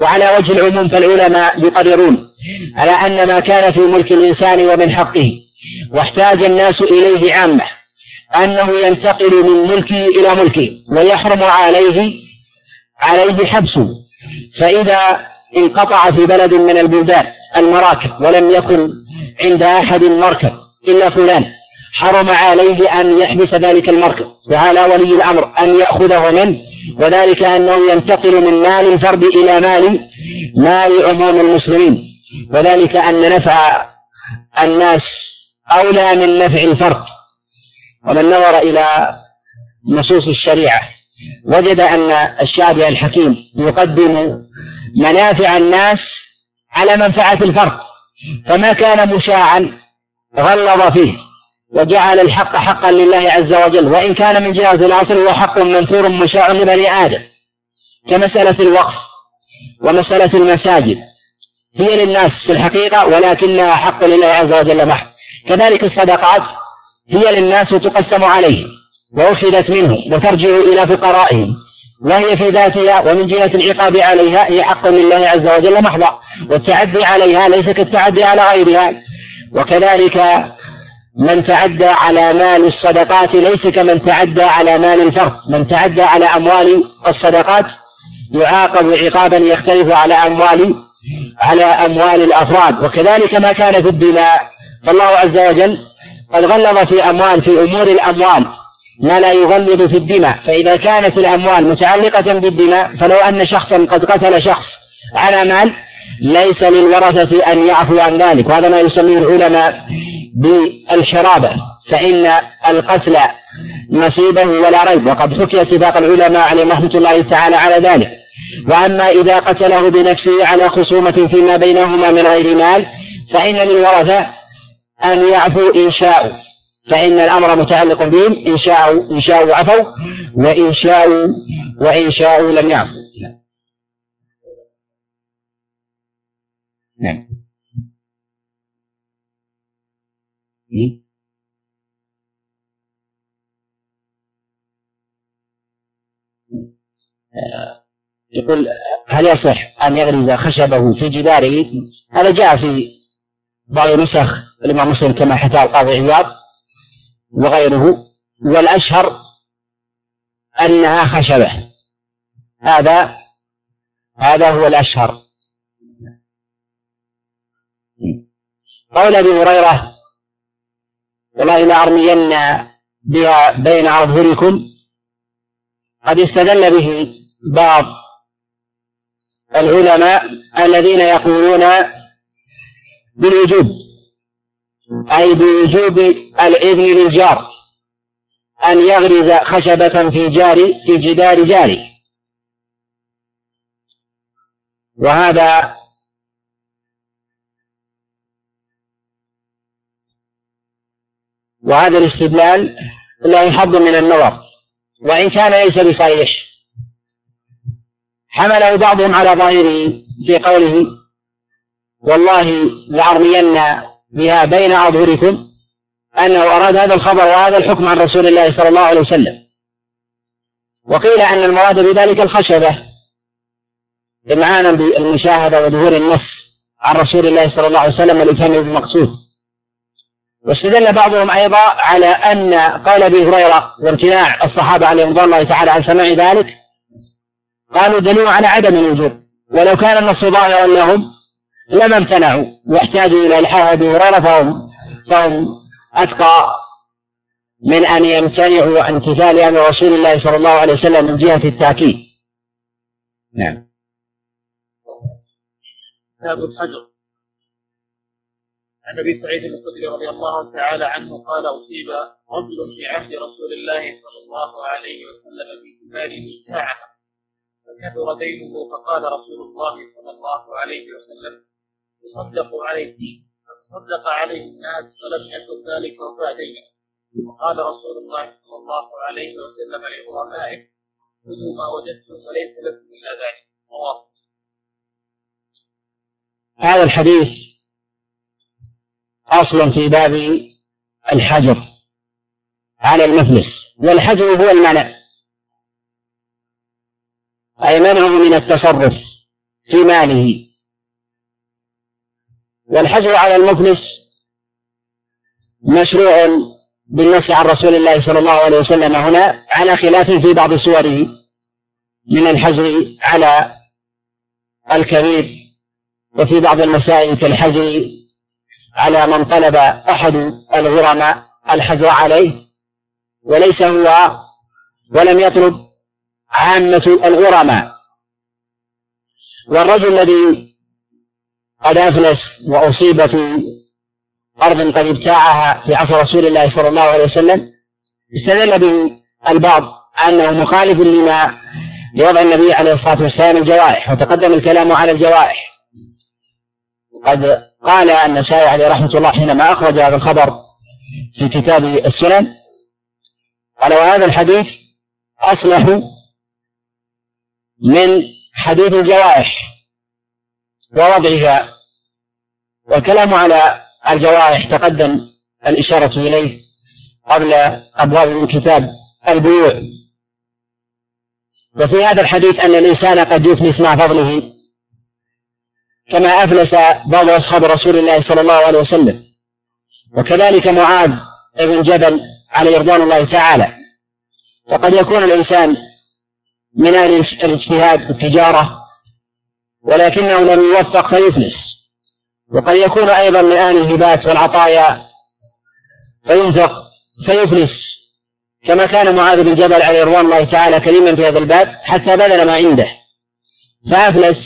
وعلى وجه العموم فالعلماء يقررون على أن ما كان في ملك الإنسان ومن حقه. واحتاج الناس إليه عامة أنه ينتقل من ملكه إلى ملكه ويحرم عليه عليه حبسه. فإذا انقطع في بلد من البلدان المراكب ولم يكن عند أحد مركب إلا فلان حرم عليه أن يحبس ذلك المركب. وعلى ولي الأمر أن يأخذه منه وذلك أنه ينتقل من مال الفرد إلى مال مال عموم المسلمين. وذلك أن نفع الناس أولى من نفع الفرد ومن نظر إلى نصوص الشريعة. وجد أن الشافعي الحكيم يقدم منافع الناس على منفعة الفرد فما كان مشاعا غلظ فيه وجعل الحق حقا لله عز وجل. وإن كان من جهة الأصل هو حق منثور مشاع لبني آدم. كمسألة الوقف ومسألة المساجد هي للناس في الحقيقة ولكنها حق لله عز وجل محض. كذلك الصدقات هي للناس تقسم عليهم وأخذت منه وترجع إلى فقرائهم وهي في ذاتها ومن جهة العقاب عليها هي حق لله عز وجل محضا والتعدي عليها ليس كالتعدي على غيرها وكذلك من تعدى على مال الصدقات ليس كمن تعدى على مال الفرد من تعدى على أموال الصدقات يعاقب عقابا يختلف على أموال على أموال الأفراد وكذلك ما كان في الدماء فالله عز وجل قد غلظ في أموال في أمور الأموال ما لا يغلظ في الدماء. فإذا كانت الأموال متعلقة بالدماء فلو أن شخصا قد قتل شخص على مال ليس للورثة أن يعفوا عن ذلك. وهذا ما يسميه العلماء بالشرابة. فإن القتل نصيبه ولا ريب. وقد حكي اتفاق العلماء عليهم رحمة الله تعالى على ذلك. وأما إذا قتله بنفسه على خصومة فيما بينهما من غير مال فإن للورثة أن يعفوا إن شاءوا فإن الأمر متعلق بهم إن شاءوا إن شاءوا عفوا وإن شاءوا وإن شاءوا لم يعفوا نعم. يقول هل يصح أن يغرز خشبه في جداره؟ هذا جاء في بعض نسخ الإمام مسلم كما حكى القاضي عياض وغيره والأشهر أنها خشبة. هذا هذا هو الأشهر. قول أبي هريرة والله لأرمين بها بين أظهركم قد استدل به بعض العلماء الذين يقولون بالوجوب. أي بوجوب الإذن للجار أن يغرز خشبة في جاري في جدار جاري. وهذا وهذا الاستدلال لا يحض من النظر وإن كان ليس بصريح حمله بعضهم على ظاهره في قوله والله لأرمين بها بين أظهركم أنه أراد هذا الخبر وهذا الحكم عن رسول الله صلى الله عليه وسلم. وقيل أن المراد بذلك الخشبة إمعانا بالمشاهدة وظهور النص عن رسول الله صلى الله عليه وسلم والإتيان بالمقصود واستدل بعضهم أيضا على أن قال أبي هريرة وامتناع الصحابة عليهم رضوان الله تعالى عن سماع ذلك قالوا دليل على عدم الوجوب. ولو كان النص ظاهرا لهم لما امتنعوا واحتاجوا إلى إلحاح أبي هريرة فهم فهم أتقى من أن يمتنعوا عن امتثال أمر رسول الله صلى الله عليه وسلم من جهة التأكيد. نعم. كتاب الحجر. عن أبي سعيد الخدري رضي الله تعالى عنه قال أصيب رجل في عهد رسول الله صلى الله عليه وسلم في كباره ساعه فكثر دينه فقال رسول الله صلى الله عليه وسلم تصدقوا عليه فتصدق عليه الناس فلم يكن ذلك دينه وقال رسول الله صلى الله عليه وسلم لغرمائه خذوا ما وجدتم وليس لكم إلا ذلك. رواه هذا الحديث أصل في باب الحجر على المفلس والحجر هو المنع. أي منعه من التصرف في ماله. والحجر على المفلس مشروع بالنص عن رسول الله صلى الله عليه وسلم. هنا على خلاف في بعض صوره من الحجر على الكبير وفي بعض المسائل كالحجر على من طلب أحد الغرماء الحجر عليه وليس هو ولم يطلب عامة الغرماء والرجل الذي قد أفلس وأصيب في أرض قد ابتاعها في عصر رسول الله صلى الله عليه وسلم. استدل به البعض أنه مخالف لما لوضع النبي عليه الصلاة والسلام الجوائح وتقدم الكلام على الجوائح. قد قال النسائي عليه رحمة الله حينما أخرج هذا الخبر في كتاب السنن قال وهذا الحديث أصلح من حديث الجوائح. ووضعها. والكلام على الجوائح تقدم الإشارة إليه قبل أبواب من كتاب البيوع. وفي هذا الحديث أن الإنسان قد يفلس مع فضله كما أفلس بعض أصحاب رسول الله صلى الله عليه وسلم. وكذلك معاذ بن جبل عليه رضوان الله تعالى. وقد يكون الإنسان من أهل الاجتهاد في التجارة ولكنه لم يوفق فيفلس. وقد يكون أيضا أهل الهبات والعطايا. فينفق فيفلس. كما كان معاذ بن جبل عليه رضوان الله تعالى كريما في هذا الباب حتى بذل ما عنده. فأفلس.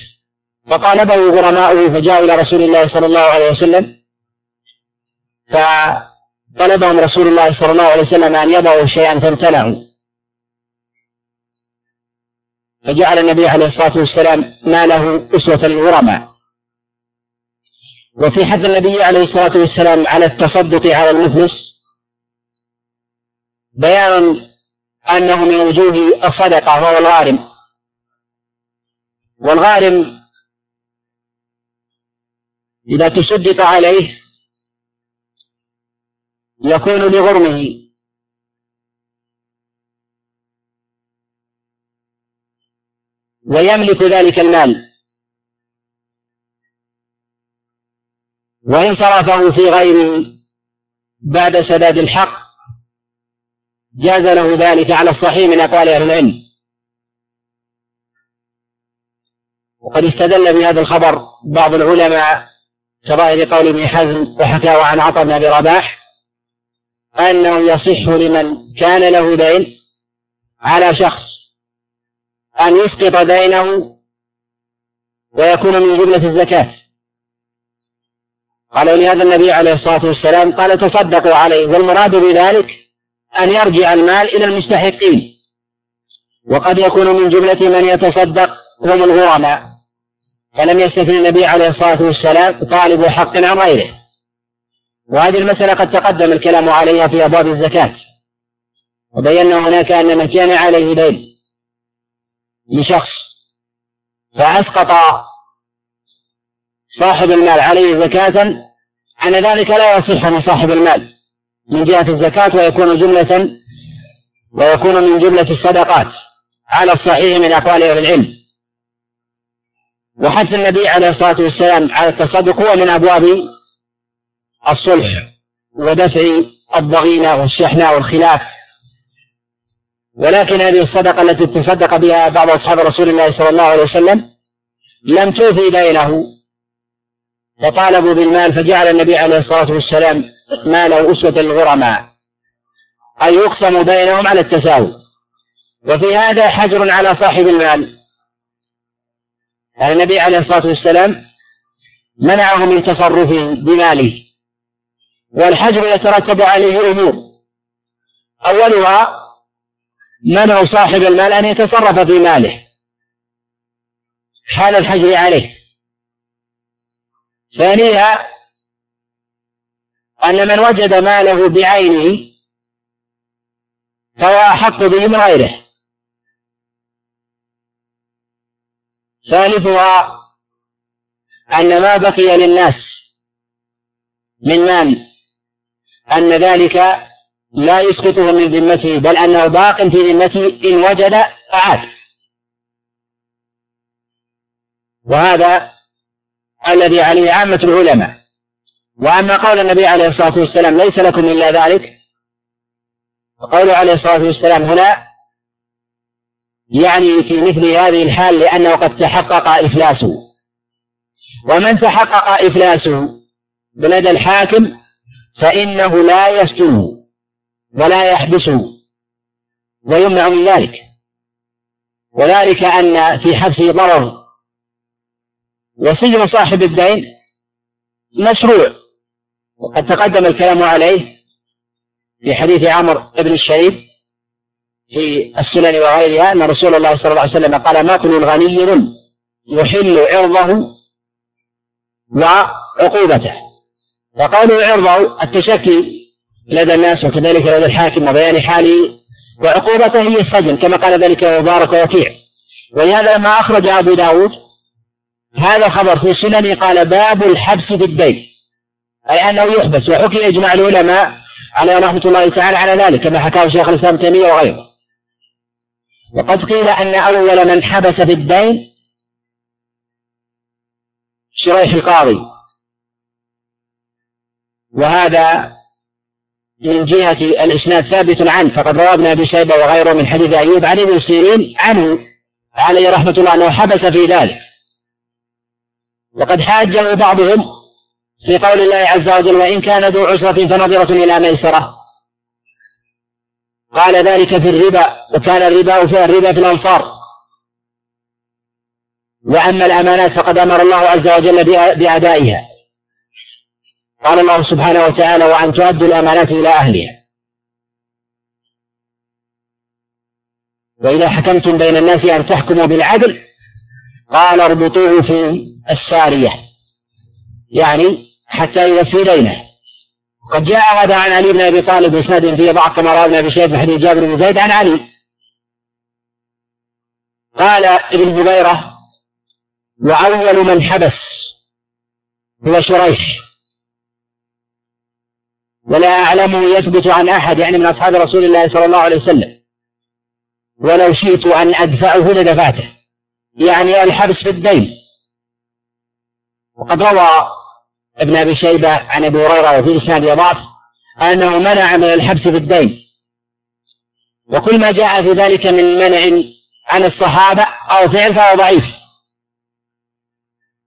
فطالبه غرماؤه فجاءوا إلى رسول الله صلى الله عليه وسلم. فطلبهم رسول الله صلى الله عليه وسلم أن يضعوا شيئا فامتنعوا. فجعل النبي عليه الصلاة والسلام ماله أسوة للغرماء وفي حث النبي عليه الصلاة والسلام على التصدق على المفلس بيان أنه من وجوه الصدقة وهو الغارم. والغارم إذا تصدق عليه يكون لغرمه. ويملك ذلك المال. وإن صرفه في غيره بعد سداد الحق جاز له ذلك على الصحيح من أقوال أهل العلم. وقد استدل بهذا الخبر بعض العلماء كظاهر قول ابن حزم وحكاه عن عطاء بن أبي رباح أنه يصح لمن كان له دين على شخص أن يسقط دينه ويكون من جملة الزكاة. قال لهذا النبي عليه الصلاة والسلام قال تصدقوا عليه والمراد بذلك أن يرجع المال إلى المستحقين. وقد يكون من جملة من يتصدق هم الغرماء. فلم يستثن النبي عليه الصلاة والسلام طالب حق عن غيره. وهذه المسألة قد تقدم الكلام عليها في أبواب الزكاة. وبينا هناك أن من كان عليه دين لشخص فأسقط صاحب المال عليه زكاة أن ذلك لا يصح من صاحب المال من جهة الزكاة ويكون جملة ويكون من جملة الصدقات على الصحيح من أقوال أهل العلم. وحث النبي عليه الصلاة والسلام على التصدق هو من أبواب الصلح ودفع الضغينة والشحنة والخلاف. ولكن هذه الصدقة التي تصدق بها بعض أصحاب رسول الله صلى الله عليه وسلم لم توفي دينه فطالبوا بالمال فجعل النبي عليه الصلاة والسلام ماله أسوة للغرماء. أي يقسم بينهم على التساوي. وفي هذا حجر على صاحب المال. يعني النبي عليه الصلاة والسلام منعه من تصرفه بماله. والحجر يترتب عليه أمور. أولها منع صاحب المال أن يتصرف في ماله؟ حال الحجر عليه. ثانيها أن من وجد ماله بعينه فهو أحق به من غيره. ثالثها أن ما بقي للناس من مال أن ذلك لا يسقطه من ذمته بل أنه باق في ذمته إن وجد أعاد وهذا الذي عليه عامة العلماء. وأما قول النبي عليه الصلاة والسلام ليس لكم إلا ذلك فقوله عليه الصلاة والسلام هنا يعني في مثل هذه الحال لأنه قد تحقق إفلاسه. ومن تحقق إفلاسه بلدى الحاكم فإنه لا يسجنه. ولا يحبسه ويمنع من ذلك. وذلك أن في حبسه ضرر. وسجن صاحب الدين مشروع وقد تقدم الكلام عليه في حديث عمرو بن الشريف في السنن وغيرها أن رسول الله صلى الله عليه وسلم قال ما كل غني يحل عرضه وعقوبته. فقالوا عرضه التشكي لدى الناس وكذلك لدى الحاكم وبيان حاله وعقوبته هي السجن كما قال ذلك مبارك وكيع ولهذا لما أخرج أبو داود هذا خبر في السنن قال باب الحبس في الدين. أي أنه يحبس وحكي إجماع العلماء على رحمة الله تعالى على ذلك كما حكاه شيخ الإسلام تيمية وغيره. وقد قيل أن أول من حبس في الدين شريح القاضي. وهذا من جهة الإسناد ثابت عنه فقد روى ابن أبي شيبة وغيره من حديث أيوب عن ابن سيرين عنه عليه رحمة الله أنه حبس في ذلك. وقد حاجة بعضهم في قول الله عز وجل وإن كان ذو عسرة فنظرة إلى ميسرة قال ذلك في الربا وكان الربا في الربا في الأنصار وأما الأمانات فقد أمر الله عز وجل بأدائها. قال الله سبحانه وتعالى وأن تؤدوا الأمانات إلى أهلها. وإذا حكمتم بين الناس أن تحكموا بالعدل قال اربطوه في السارية. يعني حتى يوفي دينه. قد جاء هذا عن علي بن أبي طالب بإسناد فيه ضعف كما روى ابن ابي في حديث جابر بن زيد عن علي. قال ابن هبيره وأول من حبس هو شريح. ولا اعلمه يثبت عن أحد يعني من أصحاب رسول الله صلى الله عليه وسلم. ولو شئت أن أدفعه لدفعته. يعني الحبس في الدين. وقد روى ابن أبي شيبة عن أبي هريرة وفي إسناد ضعف أنه منع من الحبس في الدين. وكل ما جاء في ذلك من منع عن الصحابة أو فعل فهو ضعيف.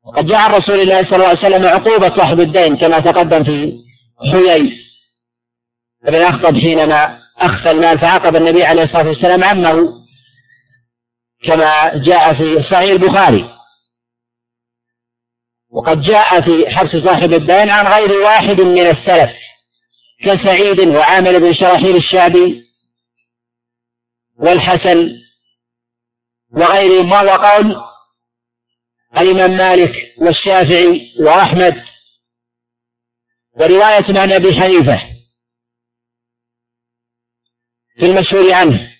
وقد جاء رسول الله صلى الله عليه وسلم عقوبة صاحب الدين كما تقدم في حيي. بن أخطب حينما أخفى المال فعاقب النبي عليه الصلاة والسلام عمه كما جاء في صحيح البخاري. وقد جاء في حبس صاحب الدين عن غير واحد من السلف كسعيد وعامل بن شراحيل الشعبي والحسن وغيرهم وهو قول الإمام مالك والشافعي وأحمد. ورواية عن أبي حنيفة. في المشهور عنه.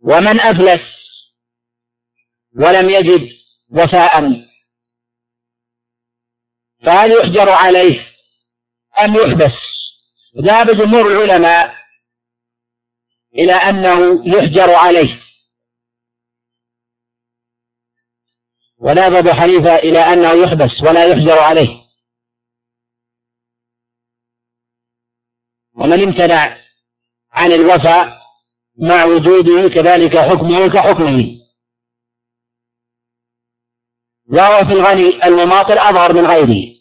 ومن أفلس ولم يجد وفاء. فهل يحجر عليه أم يحبس؟ ذهب جمهور العلماء إلى أنه يحجر عليه. وذهب أبو حنيفة إلى أنه يحبس ولا يحجر عليه. ومن امتنع عن الوفاء مع وجوده كذلك حكمه كحكمه. وهو في الغني المماطل أظهر من غيره.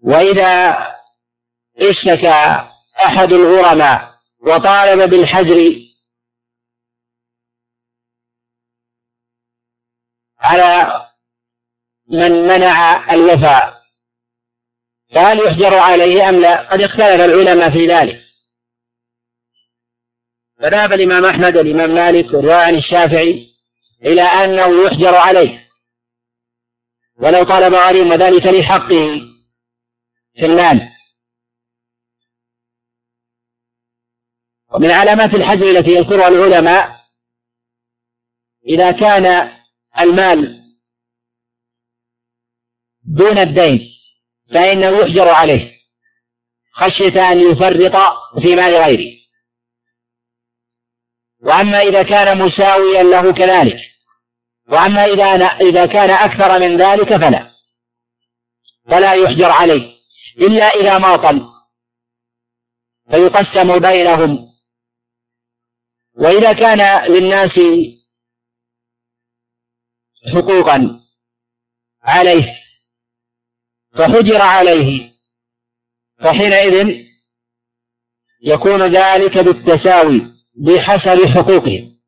وإذا اشتكى أحد الغرماء وطالب بالحجر على من منع الوفاء فهل يحجر عليه أم لا؟ قد اختلف العلماء في ذلك. فذهب الإمام أحمد والإمام مالك والرواية عن الشافعي إلى أنه يحجر عليه. ولو طالب غريم وذلك لحقه في المال. ومن علامات الحجر التي يذكرها العلماء إذا كان المال دون الدين فإنه يحجر عليه. خشية أن يفرط في مال غيره. وأما إذا كان مساويا له كذلك. وأما إذا إذا كان أكثر من ذلك فلا. فلا يحجر عليه. إلا إذا ماطل. فيقسم بينهم. وإذا كان للناس حقوقا عليه. فحجر عليه. فحينئذ يكون ذلك بالتساوي بحسب حقوقهم.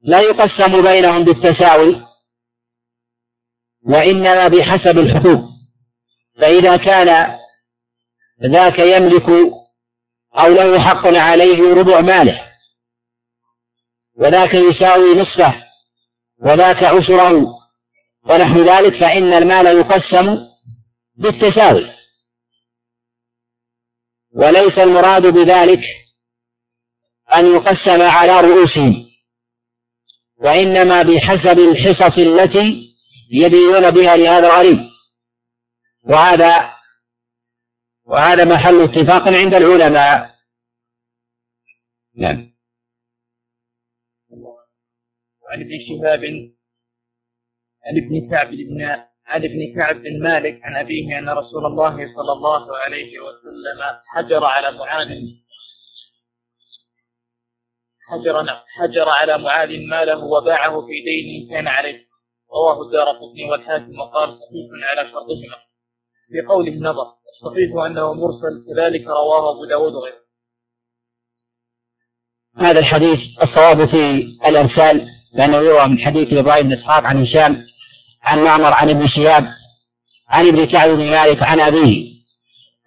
لا يقسم بينهم بالتساوي وإنما بحسب الحقوق. فإذا كان ذاك يملك أو له حق عليه ربع ماله وذاك يساوي نصفه وذاك عشره ونحو ذلك فإن المال يقسم بالتساوي. وليس المراد بذلك أن يقسم على رؤوسهم وإنما بحسب الحصص التي يدينون بها لهذا الغريب. وهذا وهذا محل اتفاق عند العلماء. نعم. وعن ابن شهاب ابن كعب بن عن ابن كعب بن مالك عن أبيه أن رسول الله صلى الله عليه وسلم حجر على معاذ. حجر حجر على معاذ ماله وباعه في دين كان عليه. رواه الدار قطني والحاكم وقال صحيح على شرطهما. بقوله نظر. الصحيح أنه مرسل كذلك رواه أبو داود وغيره. هذا الحديث الصواب في الإرسال لأنه يروى من حديث إبراهيم بن إسحاق عن هشام عن معمر عن ابن شهاب عن ابن كعب بن مالك عن أبيه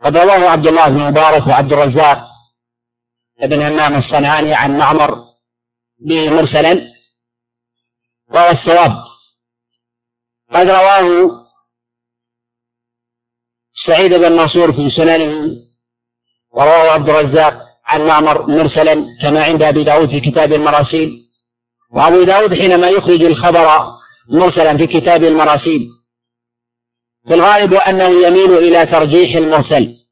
قد رواه عبد الله بن مبارك وعبد الرزاق بن همام الصنعاني عن معمر به مرسلا وهو الصواب. قد رواه سعيد بن منصور في سننه ورواه عبد الرزاق عن معمر مرسلا كما عند أبي داود في كتاب المراسيل وأبو داود حينما يخرج الخبر مرسلا في كتاب المراسيل. في الغالب أنه يميل إلى ترجيح المرسل.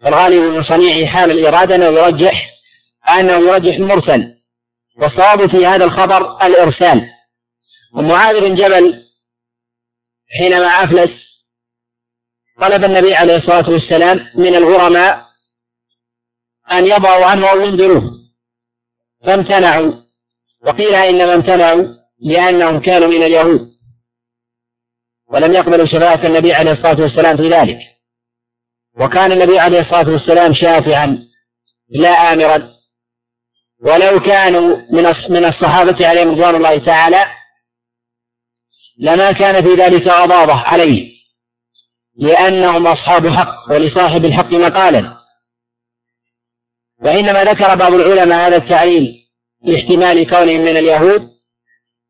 في الغالب من صنيعه حال الإرادة أنه يرجح أنه يرجح المرسل. والصواب في هذا الخبر الإرسال. ومعاذ بن جبل حينما أفلس طلب النبي عليه الصلاة والسلام من الغرماء أن يضعوا عنه أو ينذروه فامتنعوا. وقيل إنما امتنعوا لأنهم كانوا من اليهود. ولم يقبلوا شفاعة النبي عليه الصلاة والسلام في ذلك. وكان النبي عليه الصلاة والسلام شافعا لا آمرا. ولو كانوا من من الصحابة عليهم رضوان الله تعالى لما كان في ذلك غضاضة عليه لأنهم أصحاب حق ولصاحب الحق مقالا. وإنما ذكر بعض العلماء هذا التعليل لاحتمال كونهم من اليهود.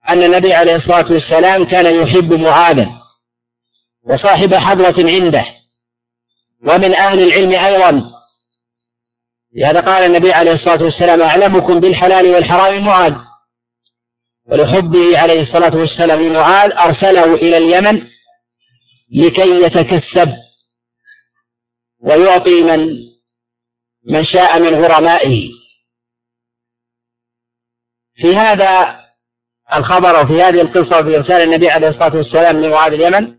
أن النبي عليه الصلاة والسلام كان يحب معاذا وصاحب حضرة عنده ومن أهل العلم أيضا. لهذا قال النبي عليه الصلاة والسلام أعلمكم بالحلال والحرام معاذ. ولحبه عليه الصلاة والسلام لمعاذ أرسله إلى اليمن لكي يتكسب ويعطي من من شاء من غرمائه. في هذا الخبر وفي هذه القصة وفي إرسال النبي عليه الصلاة والسلام لمعاذ اليمن.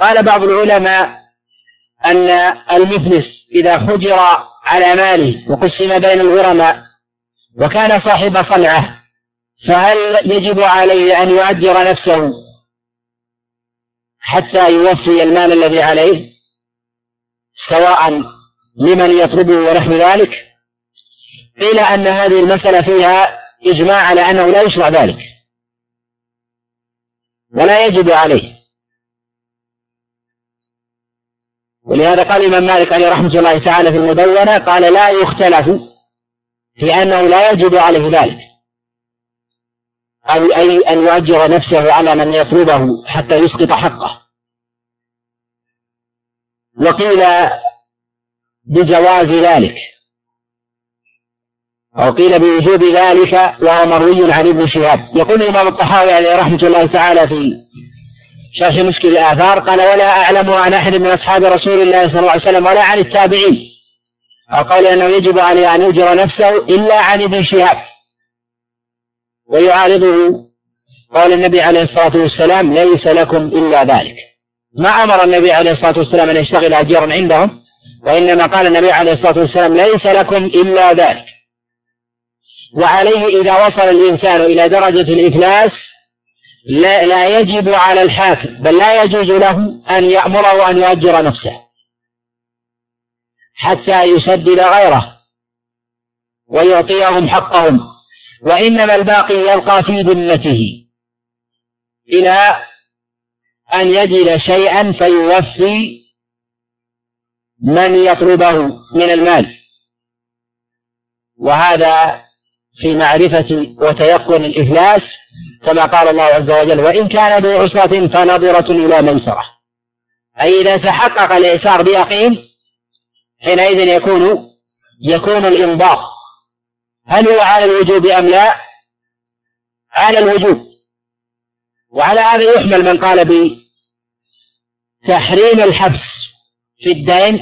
قال بعض العلماء أن المفلس إذا حجر على ماله وقسم بين الغرماء وكان صاحب صنعة فهل يجب عليه أن يؤجر نفسه حتى يوفي المال الذي عليه؟ سواء لمن يطلبه ونحو ذلك. قيل أن هذه المسألة فيها إجماع على أنه لا يشرع ذلك. ولا يجب عليه. ولهذا قال الإمام مالك عليه رحمة الله تعالى في المدونة قال لا يختلف في أنه لا يجب عليه ذلك. أو أي أن يؤجر نفسه على من يطلبه حتى يسقط حقه. وقيل بجواز ذلك. أو قيل بوجوب ذلك وهو مروي عن ابن شهاب. يقول الإمام الطحاوي عليه رحمة الله تعالى في شرح مشكل الآثار قال ولا أعلم عن أحد من أصحاب رسول الله صلى الله عليه وسلم ولا عن التابعين. أو قال أنه يجب عليه أن يجر نفسه إلا عن ابن شهاب. ويعارضه قال النبي عليه الصلاة والسلام ليس لكم إلا ذلك. ما أمر النبي عليه الصلاة والسلام أن يشتغل أجيرا عندهم وإنما قال النبي عليه الصلاة والسلام ليس لكم إلا ذلك. وعليه إذا وصل الإنسان إلى درجة الإفلاس لا, لا يجب على الحاكم بل لا يجوز له أن يأمره أن يؤجر نفسه حتى يسدد غيره ويعطيهم حقهم. وإنما الباقي يبقى في ذمته إلى أن يجد شيئا فيوفي من يطلبه من المال. وهذا في معرفة وتيقن الإفلاس كما قال الله عز وجل وإن كان ذو عسرة فنظرة إلى ميسرة. أي إذا تحقق الإيسار بيقين حينئذ يكون يكون الإنضاف هل هو على الوجوب أم لا؟ على الوجوب. وعلى هذا يحمل من قال بتحريم الحبس في الدين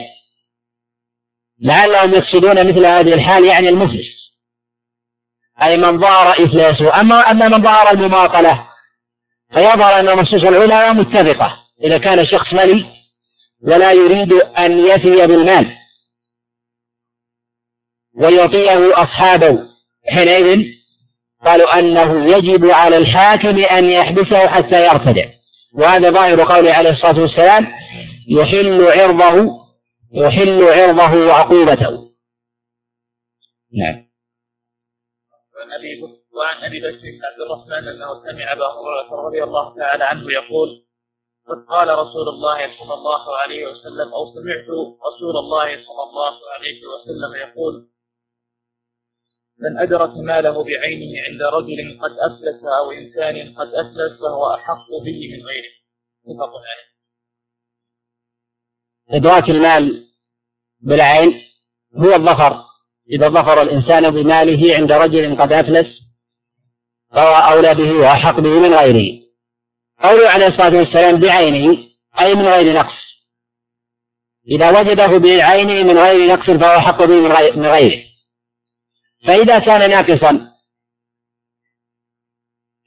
لعلهم يقصدون مثل هذه الحال يعني المفلس. أي من ظهر إفلاسه أما أما من ظهر المماطلة فيظهر أن نصوص العلماء متفقة. إذا كان شخص ملي ولا يريد أن يفي بالمال ويعطيه أصحابه حينئذ قالوا أنه يجب على الحاكم أن يحبسه حتى يرتدع. وهذا ظاهر قوله عليه الصلاة والسلام يحل عرضه يحل عرضه وعقوبته. نعم. أبي وعن أبي بكر بن عبد الرحمن أنه سمع أبا هريرة رضي الله تعالى عنه يقول قد قال رسول الله صلى الله عليه وسلم أو سمعت رسول الله صلى الله عليه وسلم يقول من أدرك ماله بعينه عند رجل قد أفلس أو إنسان قد أفلس فهو أحق به من غيره. متفق عليه. إدراك المال بالعين هو الظفر. إذا ظفر الإنسان بماله عند رجل قد أفلس فهو أولى به وأحق به من غيره. قوله عليه الصلاة والسلام بعينه أي من غير نقص. إذا وجده بعينه من غير نقص فهو أحق به من غيره. فإذا كان ناقصا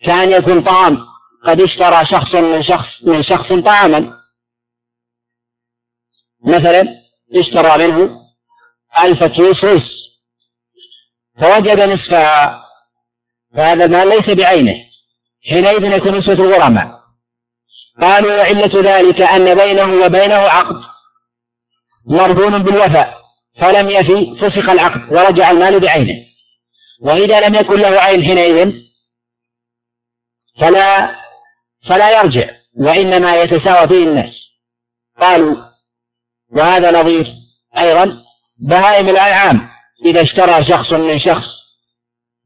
كان يكون طعام قد اشترى شخص من شخص من شخص طعاما. مثلا اشترى منه ألف كيس رز. فوجد نصفها. فهذا المال ليس بعينه. حينئذ يكون نسبة الغرماء. قالوا وعلة ذلك أن بينه وبينه عقد. مرهون بالوفاء. فلم يفي فسخ العقد ورجع المال بعينه. وإذا لم يكن له عين حينئذ فلا فلا يرجع. وإنما يتساوى فيه الناس. قالوا وهذا نظير أيضا بهائم الأنعام. إذا اشترى شخص من شخص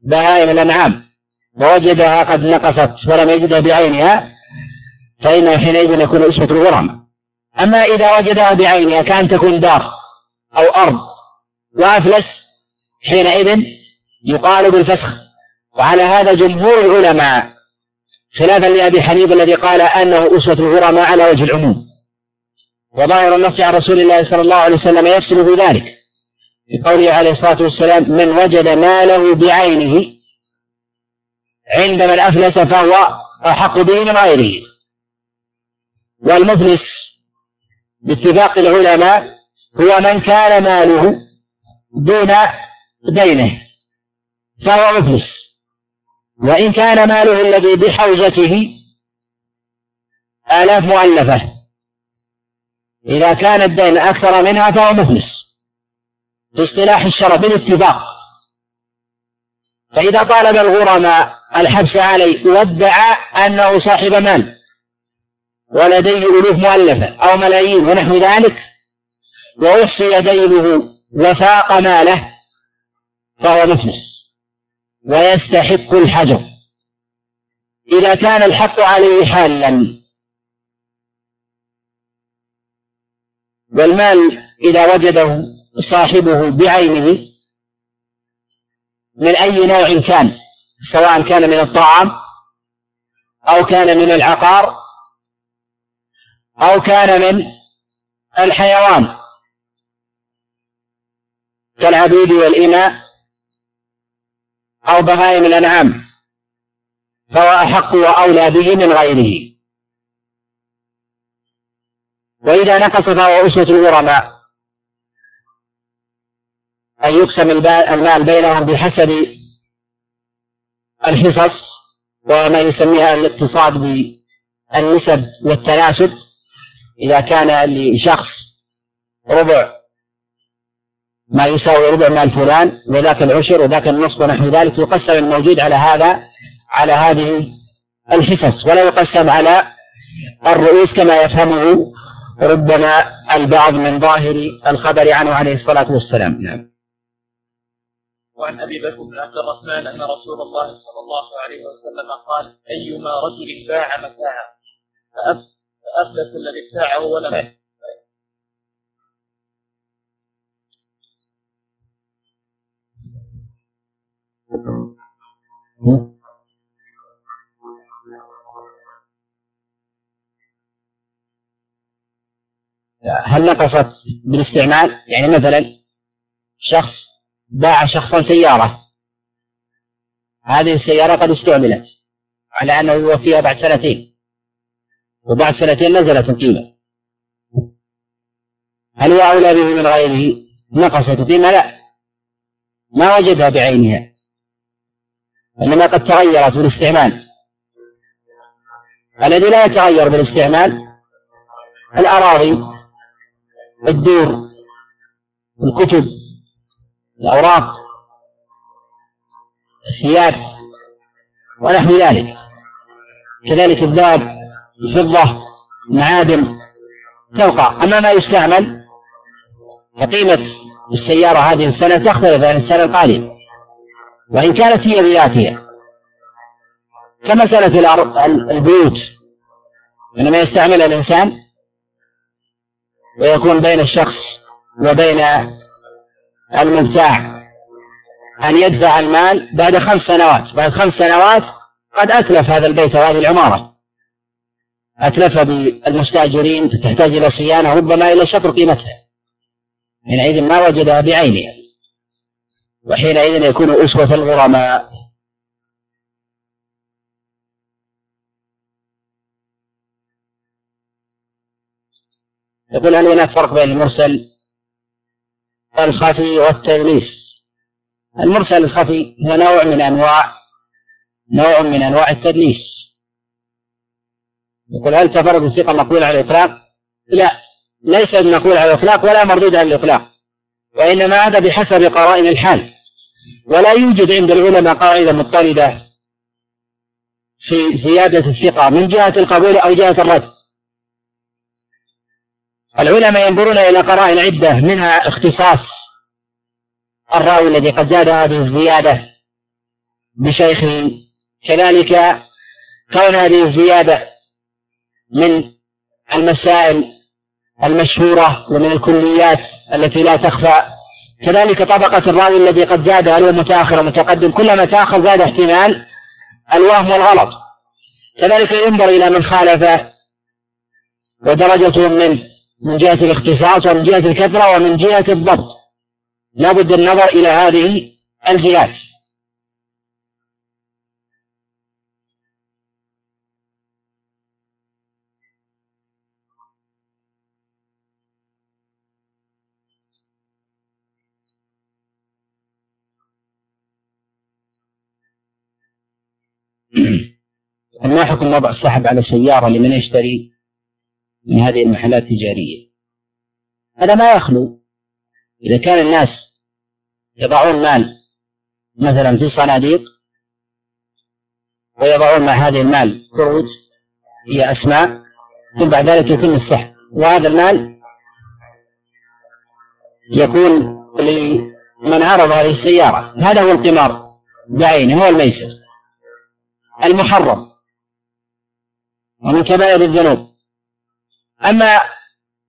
بهائم الأنعام ووجدها قد نقصت ولم يجدها بعينها فإنه حينئذ يكون اسمة الغرم أما إذا وجدها بعينها كأن تكون دار أو أرض وأفلس حينئذ يقال بالفسخ. وعلى هذا جمهور العلماء خلافا لأبي حنيفة الذي قال أنه أسوة الغرماء على وجه العموم. وظاهر النص عن رسول الله صلى الله عليه وسلم يفصل في ذلك. بقوله عليه الصلاة والسلام من وجد ماله بعينه عند من أفلس فهو أحق به من غيره. والمفلس باتفاق العلماء هو من كان ماله دون دينه فهو مفلس. وإن كان ماله الذي بحوزته آلاف مؤلفة إذا كان الدين أكثر منها فهو مفلس. في اصطلاح الشرع بالاتفاق. فإذا طالب الغرماء الحبس عليه وادعى أنه صاحب مال ولديه ألوف مؤلفة أو ملايين ونحو ذلك ووصي دينه وفاق ماله فهو مفلس ويستحق الحجر. إذا كان الحق عليه حالا والمال إذا وجده صاحبه بعينه من أي نوع كان؟ سواء كان من الطعام أو كان من العقار أو كان من الحيوان. كالعبيد والإماء أو بهائم الأنعام فهو أحق وأولى به من غيره. وإذا نقص فهو أسوة الغرماء أن يقسم المال بينهم بحسب الحصص وما يسميها الاقتصاد بالنسب والتناسب. إذا كان لشخص ربع ما يساوي ربع مال فلان وذاك العشر وذاك النصف ونحو ذلك يقسم الموجود على هذا على هذه الحصص. ولا يقسم على الرؤوس كما يفهمه ربما البعض من ظاهر الخبر عنه عليه الصلاة والسلام. نعم. وعن أبي بكر بن عبد الرحمن أن رسول الله صلى الله عليه وسلم قال أيما رجل باع متاعا فافلس الذي ابتاعه ولم هل نقصت بالاستعمال؟ يعني مثلا شخص باع شخصا سيارة. هذه السيارة قد استعملت على أنه يوفيها بعد سنتين. وبعد سنتين نزلت القيمة. هل هو أولى به من غيره؟ نقصت القيمة؟ لا. ما وجدها بعينها. إنما قد تغيرت بالاستعمال. الذي لا يتغير بالاستعمال الأراضي الدور الكتب. الأوراق الثياب ونحو ذلك. كذلك الذهب الفضة المعادن تبقى أما ما يستعمل فقيمة السيارة هذه السنة تختلف عن السنة القادمة وإن كانت هي بذاتها. كمسألة البيوت إنما يستعملها الإنسان ويكون بين الشخص وبين المبتاع أن يدفع المال بعد خمس سنوات. بعد خمس سنوات قد أتلف هذا البيت وهذه العمارة. أتلف بالمستأجرين تحتاج إلى صيانة ربما إلى شطر قيمتها. حينئذ ما وجدها بعينها وحينئذ يكون أسوة الغرماء. يقول هل هناك فرق بين المرسل الخفي والتدليس المرسل الخفي هو نوع من أنواع نوع من أنواع التدليس. يقول هل تفرد الثقة مقبول على الإطلاق؟ لا ليس مقبول على الإطلاق ولا مردود على الإطلاق وإنما هذا بحسب قرائن الحال. ولا يوجد عند العلماء قاعدة مضطردة في زيادة الثقة من جهة القبول أو جهة الرد. العلماء ينظرون إلى قرائن عدة منها اختصاص الراوي الذي قد زاد هذه الزيادة بشيخه كذلك كون هذه الزيادة من المسائل المشهورة ومن الكليات التي لا تخفى. كذلك طبقة الراوي الذي قد زاد هل هو متأخر ومتقدم كلما تأخر زاد احتمال الوهم والغلط. كذلك ينظر إلى من خالف ودرجته منه من جهة الاختصاص ومن جهة الكثرة ومن جهة الضبط. لا بد النظر إلى هذه الجهات. ما حكم وضع السحب على السيارة لمن يشتري من هذه المحلات التجارية. هذا ما يخلو. إذا كان الناس يضعون مال مثلا في صناديق ويضعون مع هذه المال كروت هي أسماء ثم بعد ذلك يتم السحب وهذا المال يكون لمن عرض هذه السيارة. هذا هو القمار بعينه هو الميسر المحرم. ومن كبائر الذنوب. أما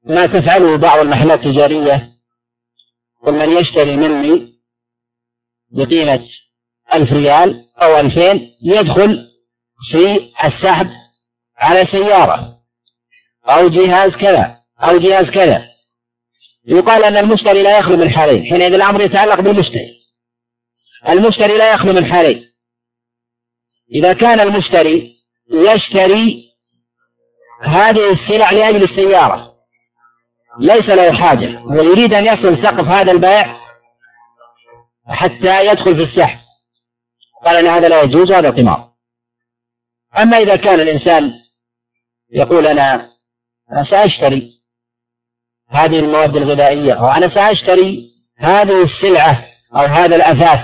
ما تفعله بعض المحلات التجارية قل من يشتري مني بقيمة ألف ريال أو ألفين يدخل في السحب على سيارة أو جهاز كذا أو جهاز كذا. يقال أن المشتري لا يخلو من حالين حينئذ الأمر يتعلق بالمشتري. المشتري لا يخلو من حالين إذا كان المشتري يشتري هذه السلع لأجل السيارة. ليس له حاجة. ويريد أن يصل سقف هذا البيع حتى يدخل في السحب. قال أن هذا لا يجوز هذا قمار. أما إذا كان الإنسان يقول أنا سأشتري هذه المواد الغذائية أو أنا سأشتري هذه السلعة أو هذا الأثاث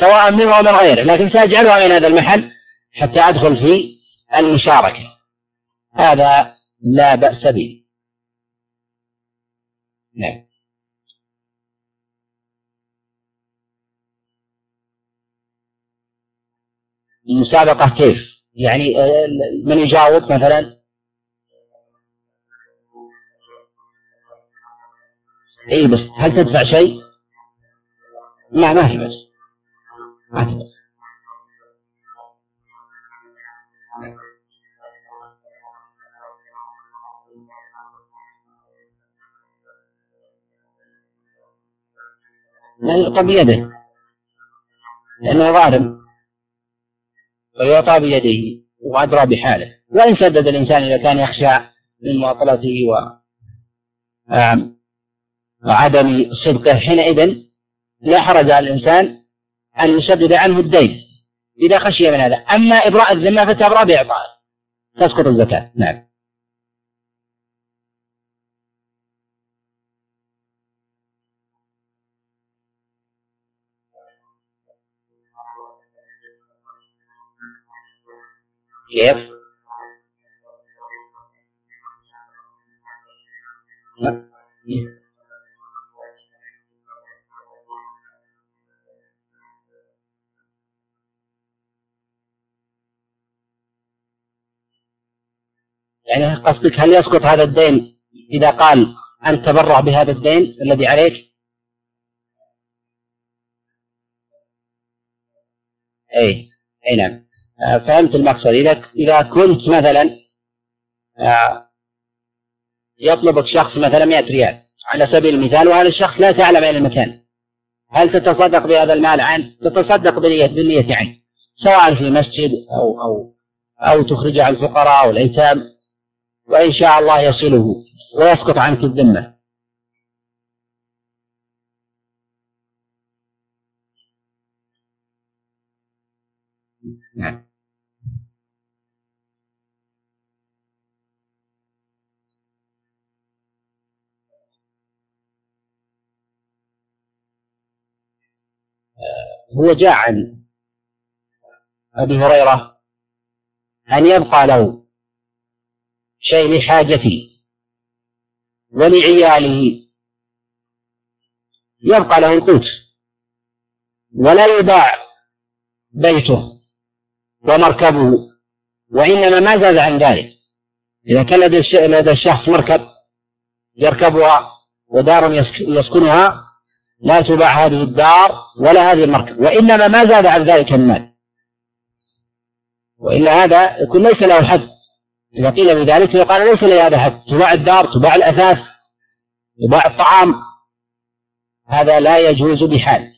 سواء منه أو من غيره لكن سأجعلها من هذا المحل حتى أدخل في المشاركة. هذا لا بأس به. نعم. المسابقة كيف؟ يعني آه، من يجاوب مثلا؟ اي بس هل تدفع شيء؟ لا ما في بس ما بس يعطى بيده. لأنه ظالم. فيعطى بيده وأدرى بحاله. وإن سدد الإنسان إذا كان يخشى من مواطلته و وعدم صدقه حينئذ لا حرج على الإنسان أن يسدد عنه الدين إذا خشي من هذا. أما إبراء الذمة فتبرأ بإعطائه. تسقط الزكاة. نعم. كيف؟ يعني قصدك هل يسقط هذا الدين إذا قال أن تبرع بهذا الدين الذي عليك؟ أي أي نعم فهمت المقصد. إذا إذا كنت مثلا آه، يطلبك شخص مثلا 100 ريال على سبيل المثال وهذا الشخص لا تعلم أين المكان. هل تتصدق بهذا المال؟ عنه؟ تتصدق بنية بالنية عنه سواء في مسجد أو أو أو تخرج عن الفقراء والأيتام وإن شاء الله يصله ويسقط عنك الذمة. نعم. هو جاء عن أبي هريرة أن يبقى له شيء لحاجته ولعياله. يبقى له القوت ولا يباع بيته ومركبه وإنما ما زاد عن ذلك. إذا كان لدى الشخص مركب يركبها ودار يسكنها لا تباع هذه الدار ولا هذه المركب وإنما ما زاد عن ذلك المال. وإلا هذا يكون ليس له حد. إذا قيل بذلك يقال ليس لهذا حد. تباع الدار تباع الأثاث تباع الطعام هذا لا يجوز بحال.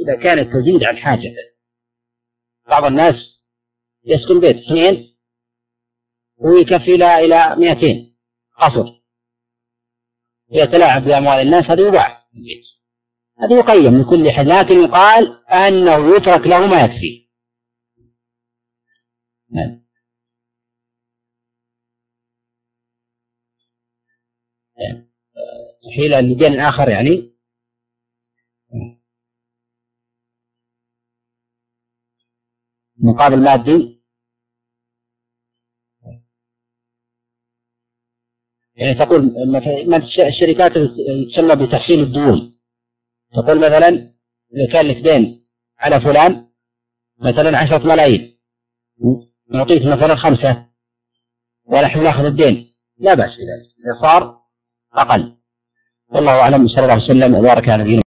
إذا كانت تزيد عن حاجته بعض الناس يسكن بيت اثنين ويكفي له إلى 200 قصر يتلاعب بأموال الناس هذا يباع هذا يقيم من كل حد لكن يقال أنه يترك له ما يكفي. نعم. حيلة لدين آخر يعني. مقابل مادي. يعني تقول الشركات تسمى بتحصيل الديون. تقول مثلا إذا كان لك دين على فلان مثلا عشرة ملايين. نعطيك مثلا خمسة ونحن ناخذ الدين. لا بأس بذلك. إذا صار أقل. والله أعلم صلى الله عليه وسلم وبارك على نبينا